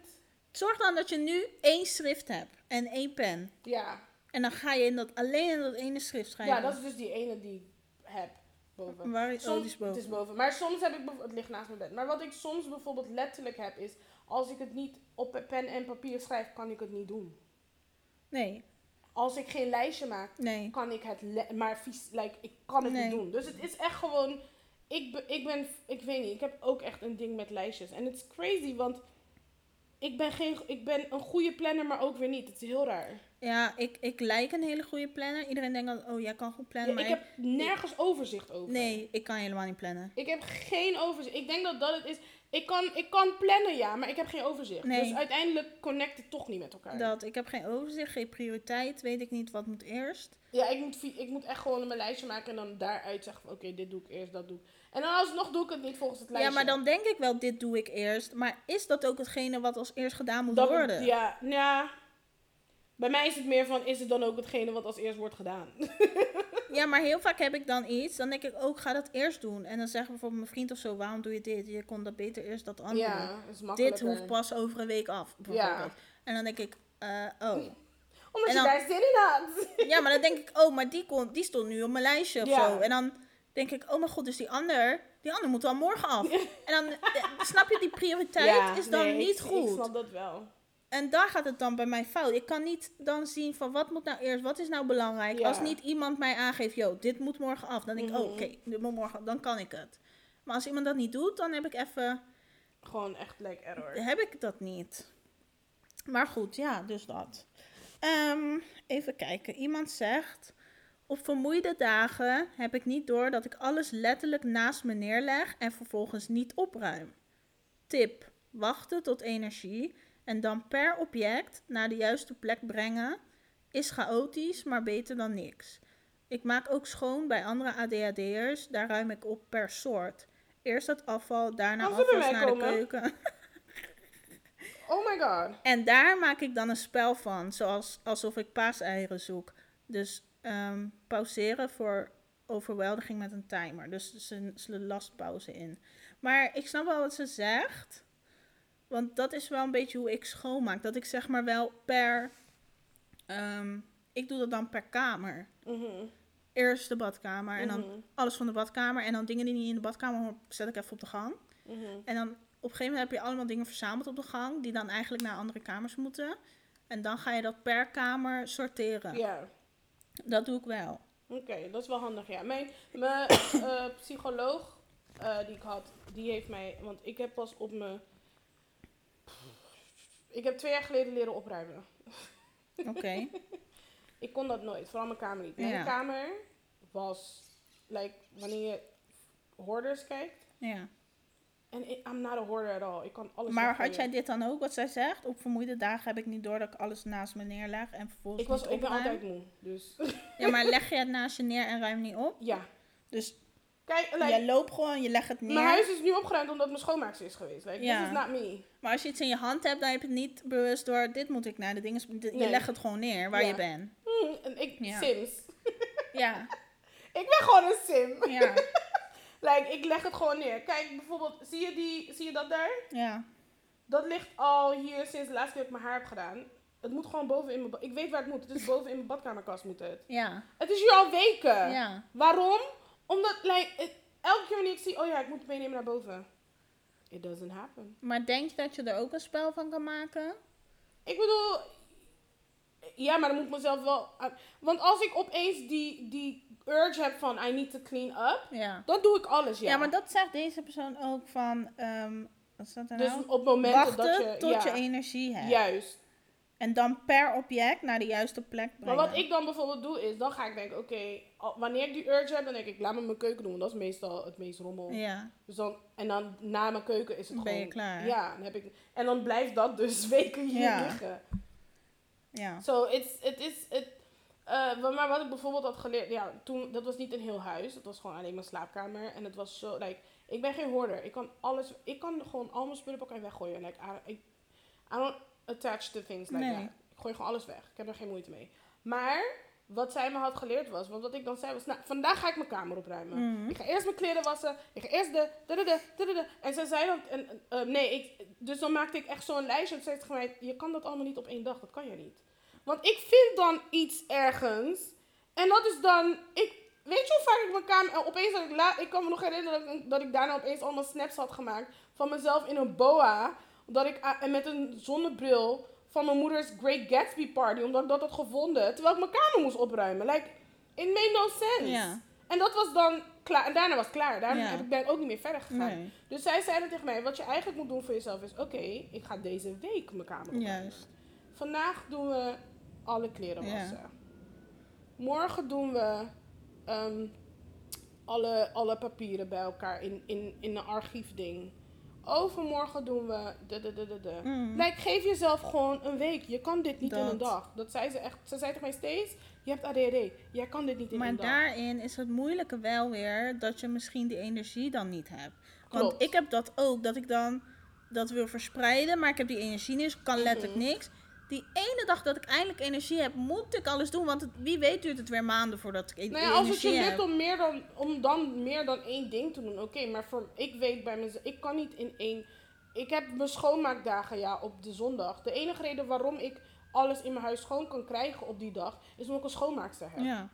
Zorg dan dat je nu één schrift hebt en één pen. ja. En dan ga je in dat, alleen in dat ene schrift schrijven. Ja, dat is dus die ene die ik heb, boven. Waar is, oh, Soms, die is boven. Het is boven. Maar soms heb ik, het ligt naast mijn bed. Maar wat ik soms bijvoorbeeld letterlijk heb is, als ik het niet op pen en papier schrijf, kan ik het niet doen. Nee, Als ik geen lijstje maak, nee. kan ik het, maar vies, like, ik kan het Nee. niet doen. Dus het is echt gewoon, ik, ik ben, ik weet niet, ik heb ook echt een ding met lijstjes. En het is crazy, want ik ben, geen, ik ben een goede planner, maar ook weer niet. Het is heel raar. Ja, ik, ik lijk een hele goede planner. Iedereen denkt dat, oh, jij kan goed plannen. Ja, maar ik heb nergens overzicht over. Nee, ik kan helemaal niet plannen. Ik heb geen overzicht. Ik denk dat dat het is. Ik kan, ik kan plannen, ja, maar ik heb geen overzicht. Nee. Dus uiteindelijk connect het toch niet met elkaar. Dat, ik heb geen overzicht, geen prioriteit, weet ik niet wat moet eerst. Ja, ik moet, ik moet echt gewoon mijn lijstje maken en dan daaruit zeggen van oké, dit doe ik eerst, dat doe ik. En dan alsnog doe ik het niet volgens het lijstje. Ja, maar dan denk ik wel, dit doe ik eerst. Maar is dat ook hetgene wat als eerst gedaan moet Dat- worden? Ja, ja. Bij mij is het meer van, is het dan ook hetgene wat als eerst wordt gedaan? Ja, maar heel vaak heb ik dan iets, dan denk ik ook, ga dat eerst doen. En dan zeggen bijvoorbeeld mijn vriend of zo, waarom doe je dit? Je kon dat beter eerst dat andere ja, dat is Dit hoeft pas over een week af, bijvoorbeeld. En dan denk ik, eh, oh. Omdat En je dan- daar zin in had. Ja, maar dan denk ik, oh, maar die, kon, die stond nu op mijn lijstje of Ja. zo. En dan denk ik, oh mijn god, dus die ander, die ander moet wel morgen af. En dan, eh, snap je, die prioriteit Ja, is dan nee, niet ik, goed. Ik snap dat wel. En daar gaat het dan bij mij fout. Ik kan niet dan zien van wat moet nou eerst, wat is nou belangrijk. Ja. Als niet iemand mij aangeeft, yo, dit moet morgen af. Dan denk ik, Mhm. oh, oké, dit moet morgen, dan kan ik het. Maar als iemand dat niet doet, dan heb ik even, Gewoon echt like error. heb ik dat niet. Maar goed, ja, dus dat. Ehm, even kijken. Iemand zegt, op vermoeide dagen heb ik niet door dat ik alles letterlijk naast me neerleg en vervolgens niet opruim. Tip, wachten tot energie en dan per object naar de juiste plek brengen is chaotisch, maar beter dan niks. Ik maak ook schoon bij andere ADHD'ers, daar ruim ik op per soort. Eerst het afval, daarna Als afwas mij naar de keuken. Oh my god. En daar maak ik dan een spel van, zoals alsof ik paaseieren zoek. Dus ehm, pauzeren voor overweldiging met een timer. Dus ze, ze last pauze in. Maar ik snap wel wat ze zegt. Want dat is wel een beetje hoe ik schoonmaak. Dat ik zeg maar wel per... ehm, ik doe dat dan per kamer. Mhm, Eerst de badkamer en dan mhm, alles van de badkamer. En dan dingen die niet in de badkamer horen, zet ik even op de gang. mhm. En dan op een gegeven moment heb je allemaal dingen verzameld op de gang, die dan eigenlijk naar andere kamers moeten. En dan ga je dat per kamer sorteren. Ja. Dat doe ik wel. Oké, dat is wel handig, ja. Mijn, mijn eh, psycholoog eh, die ik had, die heeft mij... Want ik heb pas op mijn... Ik heb twee jaar geleden leren opruimen. Oké. Ik kon dat nooit, vooral mijn kamer niet. Mijn Ja. kamer was, like, wanneer je hoorders kijkt. ja. En ik- I'm not a hoarder at all. Ik kan alles Maar had jij dit dan ook, wat zij zegt? Op vermoeide dagen heb ik niet door dat ik alles naast me neerleg en vervolgens Ik, was, ik ben altijd moe, dus... Ja, maar leg je het naast je neer en ruim niet op? ja. Dus Kijk, like, je loopt gewoon, je legt het neer. mijn huis is nu opgeruimd omdat mijn schoonmaakster is geweest. Like, Ja. this is not me. Maar als je iets in je hand hebt, dan heb je het niet bewust door, dit moet ik naar de dingen. Je Nee. legt het gewoon neer waar Ja. je bent. Hmm, en ik, Ja. Sims. Ja, Ik ben gewoon een sim. ja, like, ik leg het gewoon neer. Kijk, bijvoorbeeld, zie je, die, zie je dat daar? ja. Dat ligt al hier sinds de laatste keer dat ik mijn haar heb gedaan. Het moet gewoon boven in mijn... ba- Ik weet waar het moet. Het is boven in mijn badkamerkast moet het. Ja, Het is hier al weken. ja. Waarom? Omdat, like, het- elke keer wanneer ik zie, oh ja, ik moet het meenemen naar boven. It doesn't happen. Maar denk je dat je er ook een spel van kan maken? Ik bedoel, ja, maar dan moet ik mezelf wel... Want als ik opeens die, die urge heb van, I need to clean up, Ja. dan doe ik alles, ja. Ja, maar dat zegt deze persoon ook van, ehm wat staat er Dus nou? op momenten dat je... tot ja, je energie hebt. Juist. En dan per object naar de juiste plek Maar brengen. wat ik dan bijvoorbeeld doe, is dan ga ik denken, oké, wanneer ik die urge heb, dan denk ik, laat me mijn keuken doen. Want dat is meestal het meest rommel. Ja, Dus dan, en dan na mijn keuken is het Ben je gewoon... klaar. Ja, dan heb ik... En dan blijft dat dus weken hier Ja. liggen. Ja. So, it's, it is, it, eh, wa- maar wat ik bijvoorbeeld had geleerd, ja, toen, dat was niet een heel huis, dat was gewoon alleen mijn slaapkamer. En het was zo, like, ik ben geen hoorder. Ik kan alles, ik kan gewoon al mijn spullen pakken en weggooien. Like, I, I, I don't attach to things like Nee. that. Ik gooi gewoon alles weg. Ik heb er geen moeite mee. Maar, wat zij me had geleerd was, want wat ik dan zei was, nou, vandaag ga ik mijn kamer opruimen. Mhm. Ik ga eerst mijn kleren wassen. Ik ga eerst de. da, da, da. En zij zei dan. En, eh, nee, ik, dus dan maakte ik echt zo'n lijstje. En zei ze tegen mij: Je kan dat allemaal niet op één dag. Dat kan je niet. Want ik vind dan iets ergens. En dat is dan. Ik, weet je hoe vaak ik mijn kamer. en Opeens dat ik. Ik kan me nog herinneren dat ik, dat ik daarna opeens allemaal snaps had gemaakt. Van mezelf in een boa. Dat ik. en met een zonnebril. Van mijn moeders Great Gatsby party. Omdat ik dat had gevonden. Terwijl ik mijn kamer moest opruimen. Like. It made no sense. En dat was dan klaar. En daarna was het klaar. Daarna Ja. heb ik, ben ik ook niet meer verder gegaan. Nee, Dus zij zeiden tegen mij, wat je eigenlijk moet doen voor jezelf is... Oké, ik ga deze week mijn kamer opruimen. juist. Vandaag doen we alle kleren Ja. wassen. Morgen doen we ehm, alle, alle papieren bij elkaar in, in, in een archiefding. Overmorgen doen we de de de de de. Mm. Like, geef jezelf gewoon een week. Je kan dit niet in een dag. Dat zei ze echt. Ze zei tegen mij steeds, je hebt ADHD. Jij kan dit niet in Maar een dag. daarin is het moeilijke wel weer dat je misschien die energie dan niet hebt. Want Klopt. ik heb dat ook, dat ik dan dat wil verspreiden, maar ik heb die energie niet, dus ik kan letterlijk Mhm. niks. Die ene dag dat ik eindelijk energie heb, moet ik alles doen. Want het, wie weet duurt het weer maanden voordat ik e- Nou ja, als het je energie lukt heb. om, meer dan, om dan meer dan één ding te doen, oké. maar voor, ik weet bij mezelf, ik kan niet in één... Ik heb mijn schoonmaakdagen, ja, op de zondag. De enige reden waarom ik alles in mijn huis schoon kan krijgen op die dag, is omdat ik een schoonmaakster heb. Ja,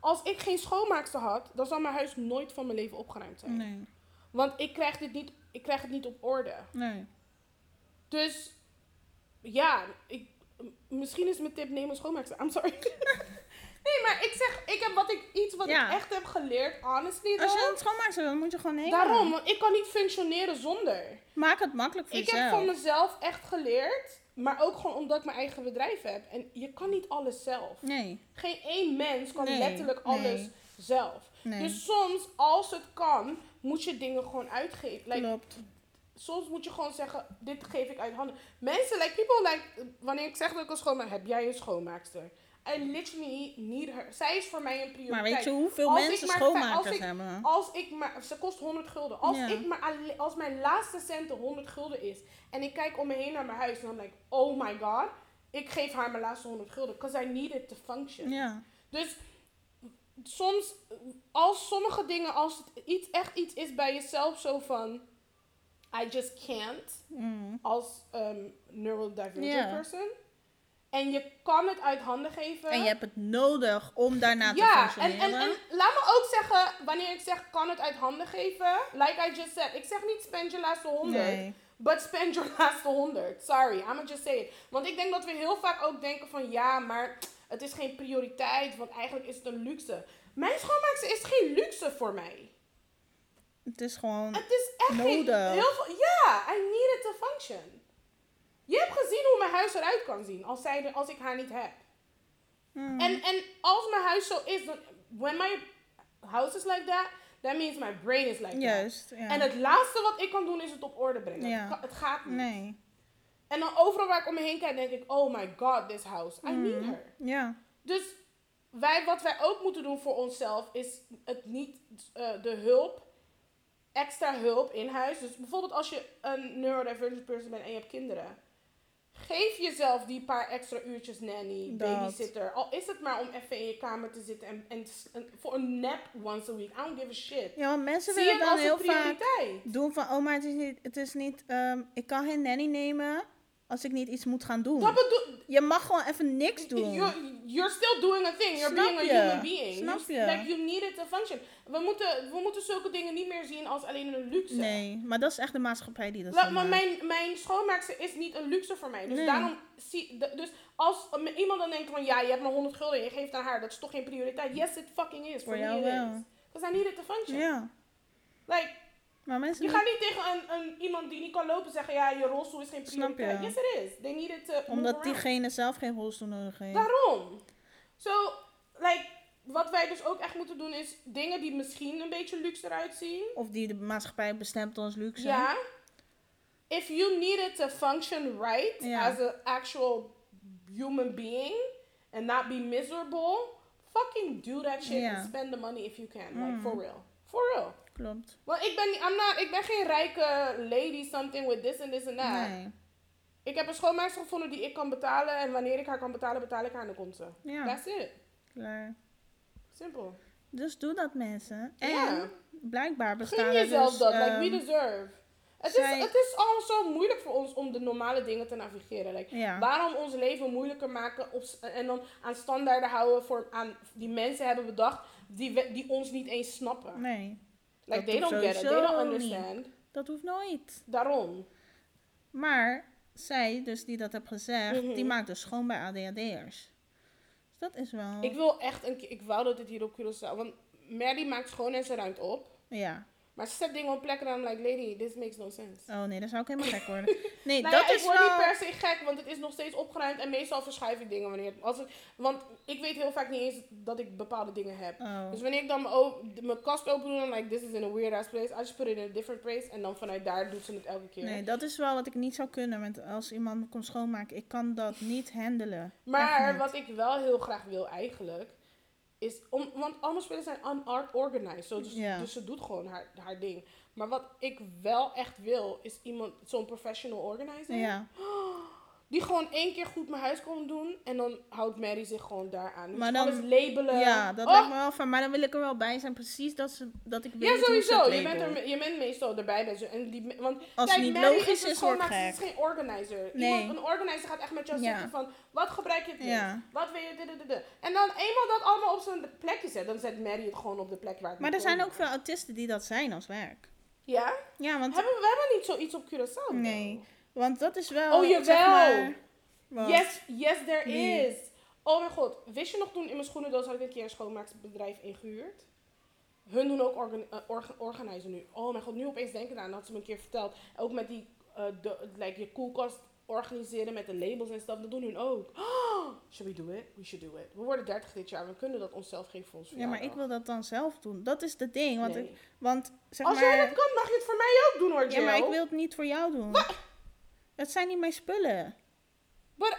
Als ik geen schoonmaakster had, dan zou mijn huis nooit van mijn leven opgeruimd zijn. nee, Want ik krijg, dit niet, ik krijg het niet op orde. nee. Dus, ja, ik, misschien is mijn tip, neem een schoonmaakster. I'm sorry. nee, maar ik zeg, ik heb wat ik, iets wat Ja. ik echt heb geleerd, honestly. Als je een schoonmaakt dan moet je gewoon nemen. Daarom, want ik kan niet functioneren zonder. Maak het makkelijk voor Ik heb jezelf. van mezelf echt geleerd, maar ook gewoon omdat ik mijn eigen bedrijf heb. En je kan niet alles zelf. Nee, Geen één mens kan Nee, letterlijk nee. alles zelf. nee. Dus soms, als het kan, moet je dingen gewoon uitgeven. Like, Klopt. Soms moet je gewoon zeggen, dit geef ik uit handen. Mensen, like people, like, wanneer ik zeg dat ik een schoonmaak heb, jij een schoonmaakster. I literally need her. Zij is voor mij een prioriteit. Maar weet je hoeveel Als mensen maar- schoonmakers als ik- hebben? Als ik maar, ze kost 100 gulden. Als, Ja. ik maar, als mijn laatste centen 100 gulden is en ik kijk om me heen naar mijn huis en dan denk ik, oh my god, ik geef haar mijn laatste 100 gulden. Because I need it to function. Ja, Dus soms, als sommige dingen, als het iets, echt iets is bij jezelf zo van, I just can't, mm. als um, neurodivergent person. En je kan het uit handen geven. En je hebt het nodig om daarna te ja, en, functioneren. en, en laat me ook zeggen, wanneer ik zeg kan het uit handen geven, like I just said, ik zeg niet spend je laatste 100, nee. but spend your laatste 100. Sorry, I'ma just say it. Want ik denk dat we heel vaak ook denken van ja, maar het is geen prioriteit, want eigenlijk is het een luxe. Mijn schoonmaakster is geen luxe voor mij. Het is gewoon... Het is echt geen, Nodig. heel veel, ja, I need it to function. Je hebt gezien hoe mijn huis eruit kan zien als, zij als ik haar niet heb. Mm. En, en als mijn huis zo is, dan, when my house is like that, that means my brain is like that. Ja. En het laatste wat ik kan doen is het op orde brengen. Ja. Het, gaat niet. Nee. En dan overal waar ik om me heen kijk, denk ik, oh my god, this house. I need Mhm. her. Ja. Dus wij, wat wij ook moeten doen voor onszelf is het niet eh, de hulp, extra hulp in huis. Dus bijvoorbeeld als je een neurodivergent person bent en je hebt kinderen. Geef jezelf die paar extra uurtjes nanny, Dat. babysitter. Al is het maar om even in je kamer te zitten en, en, en voor een nap once a week. I don't give a shit. Ja, want mensen willen dan heel vaak doen van, oh, maar het is niet, het is niet ehm, ik kan geen nanny nemen als ik niet iets moet gaan doen. Dat bedoel, Je mag gewoon even niks doen. You're, you're still doing a thing. You're Snap being a human being. Snap je? Like, you need it to function. We moeten, we moeten zulke dingen niet meer zien als alleen een luxe. Nee, maar dat is echt de maatschappij die dat La- maar mijn, mijn schoonmaakster is niet een luxe voor mij. Dus Nee. daarom zie Dus als iemand dan denkt van ja, je hebt maar 100 gulden en je geeft aan haar, dat is toch geen prioriteit? Yes, it fucking is. Voor jou wel. Because I need it to function. Ja, Like, maar mensen... je gaat niet tegen een, een, iemand die niet kan lopen zeggen ja, je rolstoel is geen prioriteit. je? Yes, it is. They need it to omdat diegene zelf geen rolstoel nodig heeft. Daarom. So, like, wat wij dus ook echt moeten doen is dingen die misschien een beetje luxe eruit zien. Of die de maatschappij bestemt als luxe. Ja. If you need it to function right Ja. as an actual human being and not be miserable, fucking do that shit Ja. and spend the money if you can. Like, Mm. for real. For real. Klopt. Want ik ben, niet- I'm not, ik ben geen rijke lady something with this and this and that. Nee. Ik heb een schoonmaakster gevonden die ik kan betalen. En wanneer ik haar kan betalen, betaal ik haar dan komt ze. Ja, That's it. klaar. Simpel. Dus doe dat mensen. En Ja. blijkbaar bestaan er jezelf dus, dat. like, ehm, we deserve. Het, zij- is, het is al zo moeilijk voor ons om de normale dingen te navigeren. Like, Ja. Waarom ons leven moeilijker maken op, en dan aan standaarden houden voor, aan, die mensen hebben bedacht die, we- die ons niet eens snappen. Nee, like, dat they don't get it. They don't niet. understand. dat hoeft nooit. Daarom. Maar zij, dus die dat heb gezegd, Mhm. die maakt dus schoon bij ADHD'ers. Dus dat is wel... Ik wil echt een keer, ik wou dat het hier op Curaçao, want Mary maakt schoon en ze ruimt op. Ja. Maar ze zet dingen op plekken en I'm like, lady, this makes no sense. Oh nee, dan zou ik helemaal gek worden. Nee, Nou dat ja, is ik word wel... niet per se gek, want het is nog steeds opgeruimd en meestal verschuif ik dingen wanneer als het, Want ik weet heel vaak niet eens dat ik bepaalde dingen heb. Oh. Dus wanneer ik dan mijn, kast open doe, dan like, this is in a weird ass place. I just put it in a different place. En dan vanuit daar doet ze het elke keer. Nee, dat is wel wat ik niet zou kunnen met als iemand me komt schoonmaken. Ik kan dat niet handelen. Maar wat ik wel heel graag wil eigenlijk, is... Om, want allemaal spelers zijn unorganized. So, dus, dus ze doet gewoon haar, haar ding. Maar wat ik wel echt wil, is iemand, zo'n professional organizer. Ja, Die gewoon één keer goed mijn huis kon doen. En dan houdt Mary zich gewoon daaraan. Dus Maar dan- alles labelen. ja dat Oh, lijkt me wel van. Maar dan wil ik er wel bij zijn, precies dat, ze, dat ik weet Ja, ze sowieso. Je bent, er, je bent meestal erbij. Bij zo, en die, want Als kijk, niet Mary logisch is, wordt schoonmaakster, gek. Ze is geen organizer. Nee. Iemand, een organizer gaat echt met jou Ja. zitten van... Wat gebruik je het? Ja. Wat wil je? dit. En dan eenmaal dat allemaal op zijn plekje zet, dan zet Mary het gewoon op de plek waar het Maar er zijn ook veel autisten die dat zijn als werk. Ja? Ja, want, Hebben we, hebben niet zoiets op Curaçao. Nee. Want dat is wel. Oh, zeg jawel. maar-? Yes, yes, there is. Oh mijn god. Wist je nog toen in mijn schoenendoos had ik een keer een schoonmaakbedrijf ingehuurd? Hun doen ook organ, eh, orga- organizer nu. Oh mijn god, nu opeens denken aan. Dat had ze me een keer verteld. Ook met die, eh, de, like, je koelkast organiseren met de labels en stuff. Dat doen hun ook. Oh, should we do it? We should do it. We worden 30 dit jaar. We kunnen dat onszelf geven voor ons Ja, maar ik wil dat dan zelf doen. Dat is het ding. Want, Nee. ik, want zeg Als maar. jij dat kan, mag je het voor mij ook doen hoor, ja, maar Jill. ik wil het niet voor jou doen. Het zijn niet mijn spullen. But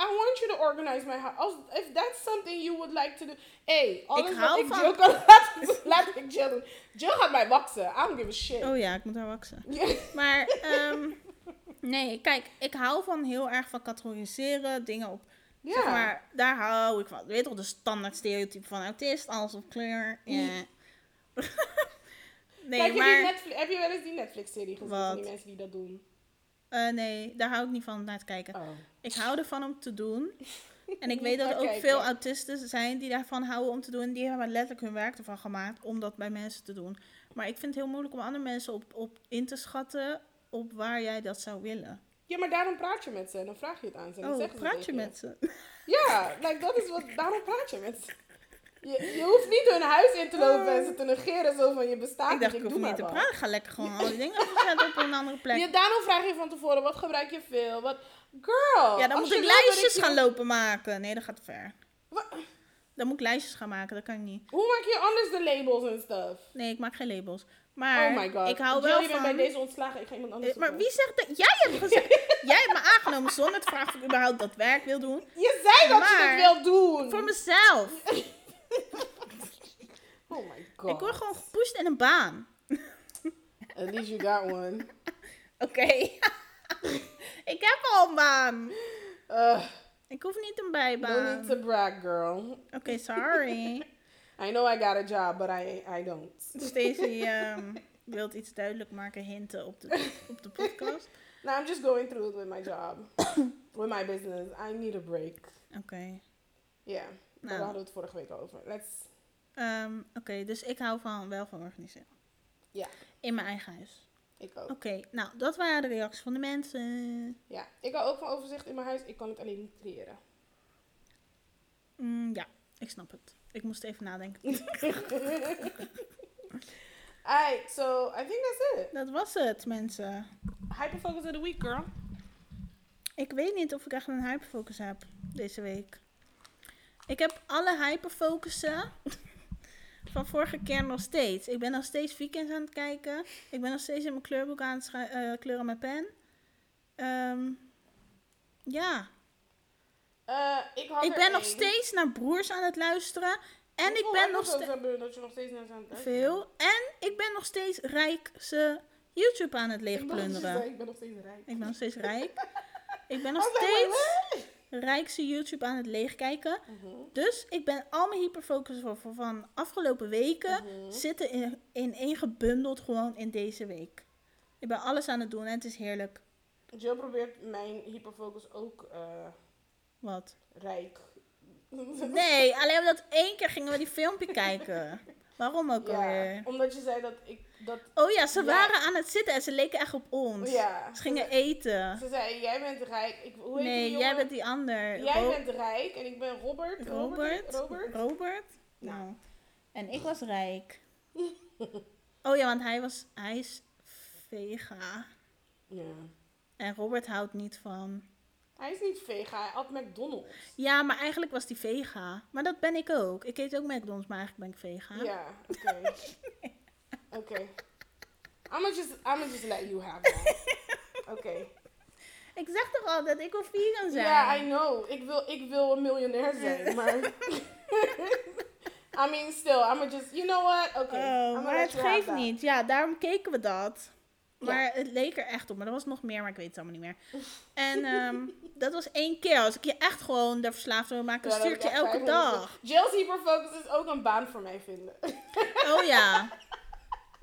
I want you to organize my house. Als, if that's something you would like to do. Hey, alles Ik wat hou ik van- Jill kan laten, laat ik Jill doen. Jill gaat mij waksen. I don't give a shit. Oh ja, ik moet haar waksen. Maar, ehm, nee, kijk, ik hou van heel erg van categoriseren, dingen op. Ja. Zeg maar, daar hou ik van. Je weet toch, de standaard stereotype van autist, alles op kleur. Ja. nee, Kijk je maar. die Netflix, heb je wel eens die Netflix-serie gezien van die mensen die dat doen? Eh, nee, daar hou ik niet van naar te kijken. Oh. Ik hou ervan om te doen. En ik weet dat er ook kijken. veel autisten zijn die daarvan houden om te doen. Die hebben letterlijk hun werk ervan gemaakt om dat bij mensen te doen. Maar ik vind het heel moeilijk om andere mensen op, op in te schatten op waar jij dat zou willen. Ja, maar daarom praat je met ze en dan vraag je het aan ze. En Oh, praat je met ze? Ja, like, dat is wat, daarom praat je met ze. Je, je hoeft niet hun huis in te lopen en ze te negeren zo van je bestaat Ik dacht, ik doe hoef niet te wat. praten. Ik ga lekker gewoon al die dingen op een andere plek. Ja, daarom vraag je van tevoren, wat gebruik je veel? Wat, girl! Ja, dan moet ik lijstjes je- gaan lopen maken. Nee, dat gaat ver. Wa- Dan moet ik lijstjes gaan maken, dat kan ik niet. Hoe maak je anders de labels en stuff? Nee, ik maak geen labels. Maar oh my god. ik hou wel bent van... bij deze ontslagen. Ik ga iemand anders Eh, Maar wie zegt dat? Jij hebt gezegd... jij hebt me aangenomen zonder te vragen of ik überhaupt dat werk wil doen. Je zei dat je het wil doen. Voor mezelf. Oh my god. Ik word gewoon gepusht in een baan. At least you got one. Oké. ik heb al een baan. Uh, Ik hoef niet een no bijbaan. need to brag, girl. Oké, sorry. I know I got a job, but I, I don't. Stacey ehm wilt iets duidelijk maken, hinten op de, op de podcast. Now I'm just going through it with my job. with my business. I need a break. Oké. Yeah. Daar Nou. hadden we het vorige week over. Let's... Ehm, Oké, dus ik hou van, wel van organiseren. Ja. In mijn eigen huis. Ik ook. Oké, nou, dat waren de reacties van de mensen. Ja. Ik hou ook van overzicht in mijn huis. Ik kan het alleen niet creëren. Mm, ja, ik snap het. Ik moest even nadenken. Alright, so I think that's it. Dat was het, mensen. Hyperfocus of the week, girl. Ik weet niet of ik echt een hyperfocus heb deze week. Ik heb alle hyperfocussen van vorige keer nog steeds. Ik ben nog steeds weekends aan het kijken. Ik ben nog steeds in mijn kleurboek aan het eh, kleuren met pen. Ehm, ja, Uh, ik ik ben nog één. steeds naar broers aan het luisteren. En ik ben nog steeds... dat je nog steeds naar aan het luisteren Veel. En ik ben nog steeds Rijkse YouTube aan het leegplunderen. Ik ben nog steeds rijk. Ik ben nog steeds rijk. Ik ben nog steeds what? rijkse YouTube aan het leegkijken. Mhm. Dus ik ben al mijn hyperfocus van, van- van afgelopen weken Mhm. zitten in, in één gebundeld gewoon in deze week. Ik ben alles aan het doen en het is heerlijk. Jill probeert mijn hyperfocus ook eh, Wat? rijk. Nee, alleen omdat één keer gingen we die filmpje kijken. Waarom ook Ja, alweer? omdat je zei dat ik dat. Oh ja, ze Ja. waren aan het zitten en ze leken echt op ons. Ja. Ze gingen eten. Ze zei: Jij bent rijk. Ik, hoe heet Nee, die jij bent die ander. Jij Ro- bent rijk en ik ben Robert. Robert. Robert. Robert? Nou. Nou. En ik was rijk. Oh ja, want hij, was, hij is vega. Ja. En Robert houdt niet van. Hij is niet vega, hij at McDonald's. Ja, maar eigenlijk was hij vega. Maar dat ben ik ook. Ik eet ook McDonald's, maar eigenlijk ben ik vega. Ja, oké. Oké. I'ma just, I'ma just let you have that. Oké. Ik zeg toch al dat ik wil vegan zijn? Ja, I know. Ik wil, ik wil een miljonair zijn, maar... I mean, still, I'ma just... You know what? Oké. Oh, maar het geeft niet. Ja, daarom keken we dat. Ja. Maar het leek er echt op. Maar er was nog meer, maar ik weet het allemaal niet meer. En ehm, dat was één keer. Als ik je echt gewoon daar verslaafd wil maken, Ja, stuur ik je elke dag. Jill's hyperfocus is ook een baan voor mij vinden. Oh ja.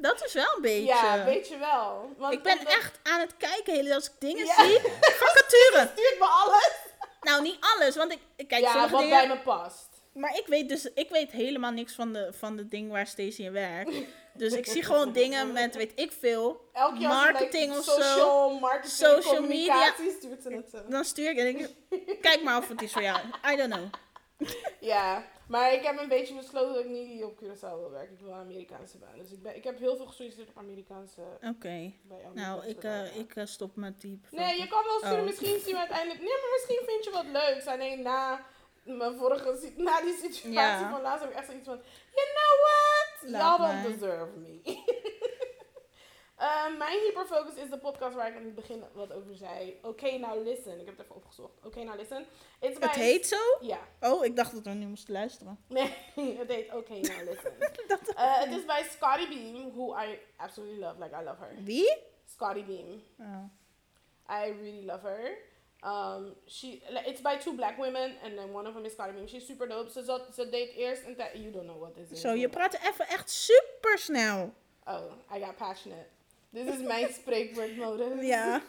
Dat is wel een beetje. Ja, weet je wel. Want ik ben omdat- echt aan het kijken hele als ik dingen Ja. zie. Vacature. Stuurt me alles. Nou, niet alles, want ik ik kijk ja, sommige wat dingen. bij me past. Maar ik weet dus, ik weet helemaal niks van de, van de ding waar Stacey in werkt. Dus ik zie gewoon dingen met, weet ik veel, Elke marketing of zo. social marketing, Social media. communicatie, stuurt ze het zo. Dan stuur ik en ik, kijk maar of het is voor jou. I don't know. Ja, maar ik heb een beetje besloten dat ik niet op Curaçao wil werken. Ik wil een Amerikaanse baan. Dus ik, ben, ik heb heel veel gesolliciteerd op Amerikaanse... Oké. Nou, ik, eh, ik eh, stop met die. Nee, je kan wel sturen. Oh. Misschien zien we uiteindelijk... Nee, maar misschien vind je wat leuks. Alleen na mijn vorige... Na die situatie Ja. van laatst heb ik echt zoiets van... You know what? Y'all don't deserve me. Mijn hyperfocus is de podcast waar ik aan het begin wat over zei. Oké, now listen. Ik heb het even opgezocht. Oké, now listen. It's Het by- heet zo? Ja. Oh, ik dacht dat we nu moesten luisteren. Nee, het heet Oké, now listen. Dat- Eh, Het is bij Scotty Beam, who I absolutely love. Like, I love her. Wie? Scotty Beam. Oh. I really love her. Um, she, it's by two black women, and then one of them is Scotty Beam. She's super dope. Ze, zat, ze deed eerst een tijd... You don't know what this is. Zo, je praat even echt super snel. Oh, I got passionate. This is my mijn spreekwoordmodus. Ja.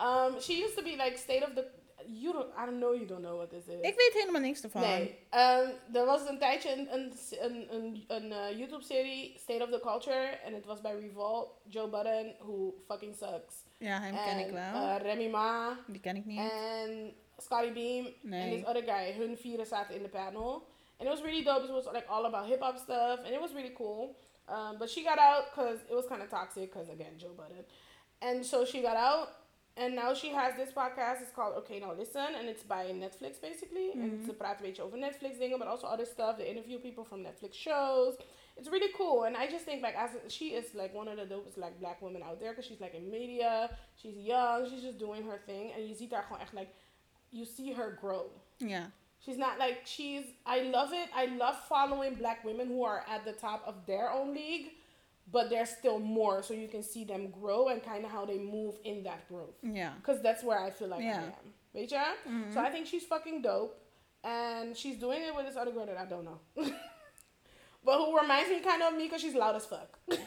um, she used to be like state of the... You don't, I don't know you don't know what this is. Ik weet helemaal niks ervan. Nee. Ehm, er was een tijdje een, een, een, een, een eh, YouTube-serie, State of the Culture. En het was bij Revolt. Joe Budden, who fucking sucks. Ja, hem ken ik En, wel. eh, Remy Ma. Die ken ik niet. En Scotty Beam. Nee. And this other guy. Hun vieren zaten in de panel. And it was really dope. It was like all about hip-hop stuff. And it was really cool. Um, but she got out because it was kind of toxic. Because again, Joe Budden. And so she got out. And now she has this podcast. It's called Okay Now Listen, and it's by Netflix basically. And Mhm. ze praat een beetje over Netflix dingen, but also other stuff. They interview people from Netflix shows. It's really cool, and I just think like as she is like one of the dopest like black women out there, because she's like in media, she's young, she's just doing her thing, and you haar gewoon echt like, you see her grow. Ja. She's not like she's. I love it. I love following black women who are at the top of their own league, but there's still more, so you can see them grow and kind of how they move in that growth. Yeah. Because that's where I feel like I Yeah. am. Weet je? Mhm. So I think she's fucking dope, and she's doing it with this other girl that I don't know. But who reminds me kind of me because she's loud as fuck. and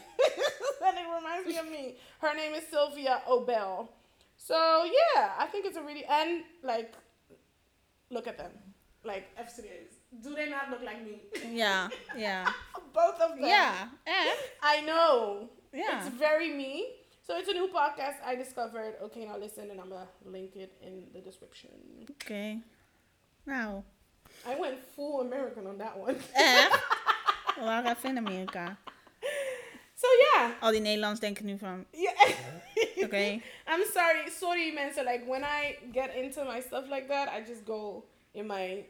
it reminds me of me. Her name is Sylvia Obel. So yeah, I think it's a really and like look at them. Like F serious. Do they not look like me? Yeah, yeah. Both of them. Yeah, Echt? I know. Ja. It's very me. So it's a new podcast I discovered. Okay, now listen and I'm gonna link it in the description. Okay. Now. I went full American on that one. Echt? We waren even in Amerika. So yeah. Al die Nederlands denken nu van... Yeah. okay. I'm sorry, sorry man. So like when I get into my stuff like that, I just go in my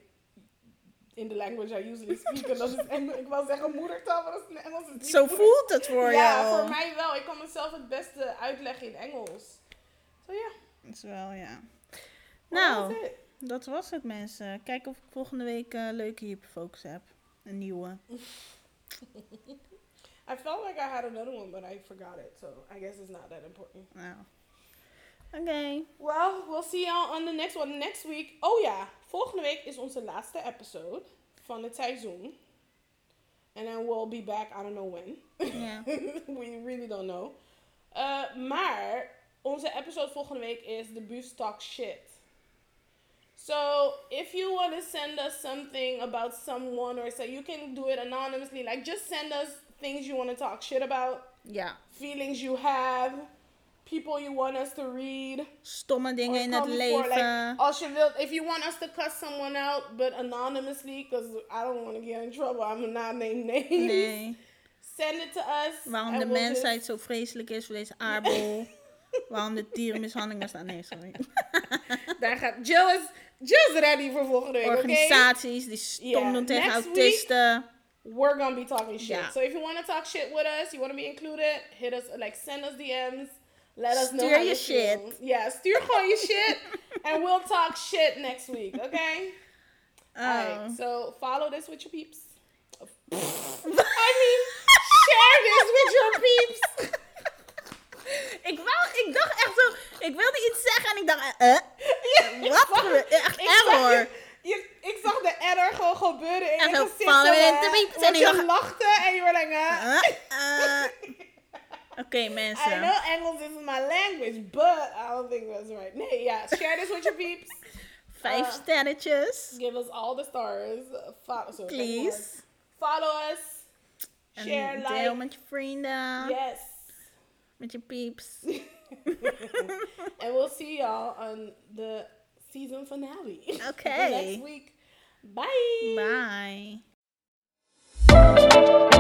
in the language I usually speak. En dat is Engels. Ik wil zeggen moedertaal, maar dat is Engels. is Zo moeder- voelt het voor Ja, jou. voor mij wel. Ik kan mezelf het beste uitleggen in Engels. So ja. Dat is wel, ja. Nou, dat was het mensen. Kijk of ik volgende week eh leuke hyperfocus heb. Een nieuwe. I felt like I had another one, but I forgot it. So I guess it's not that important. Nou. Oké. Well, we'll see y'all on the next one next week. Oh ja, volgende week is onze laatste episode van het seizoen. And then we'll be back, I don't know when. Ja. We really don't know. Uh, maar onze episode volgende week is The Boost Talk Shit. So if you want to send us something about someone or so you can do it anonymously. Like just send us things you want to talk shit about, Yeah. feelings you have, people you want us to read. Stomme dingen in het leven. Like, als je wilt, if you want us to cuss someone out, but anonymously, because I don't want to get in trouble, I'm not name names. nee. Send it to us. Waarom de we'll mensheid zo vreselijk is voor deze aardbol. Waarom de dierenmishandelingen staan. Nee, sorry. just- Daar gaat Jill is, Jill is ready voor volgende week? Organisaties die stom Yeah, doen tegen next autisten. We're gonna be talking shit. Yeah. So if you want to talk shit with us, you want to be included, hit us, like send us DMs. Let us know Stuur je shit. Yeah, stuur gewoon je shit. And we'll talk shit next week, okay? Oh. Alright, so follow this with your peeps. I mean, share this with your peeps. Ik, wou, ik dacht echt zo... Ik wilde iets zeggen en ik dacht... eh, Ja, Wat zag- echt zag error. je- Ik zag de error gewoon gebeuren in En je gezicht. En je lachte en je was like... eh. eh. Oké, I know English is my language, but I don't think that's right. Ja, share this with your peeps. Vijf uh. Give us all the stars. Uh, Follow, so Please. Follow us. En Share, deel like. met je vrienden. Yes. Met je pieps. and we'll see y'all on the season finale. Okay. next week. Bye. Bye.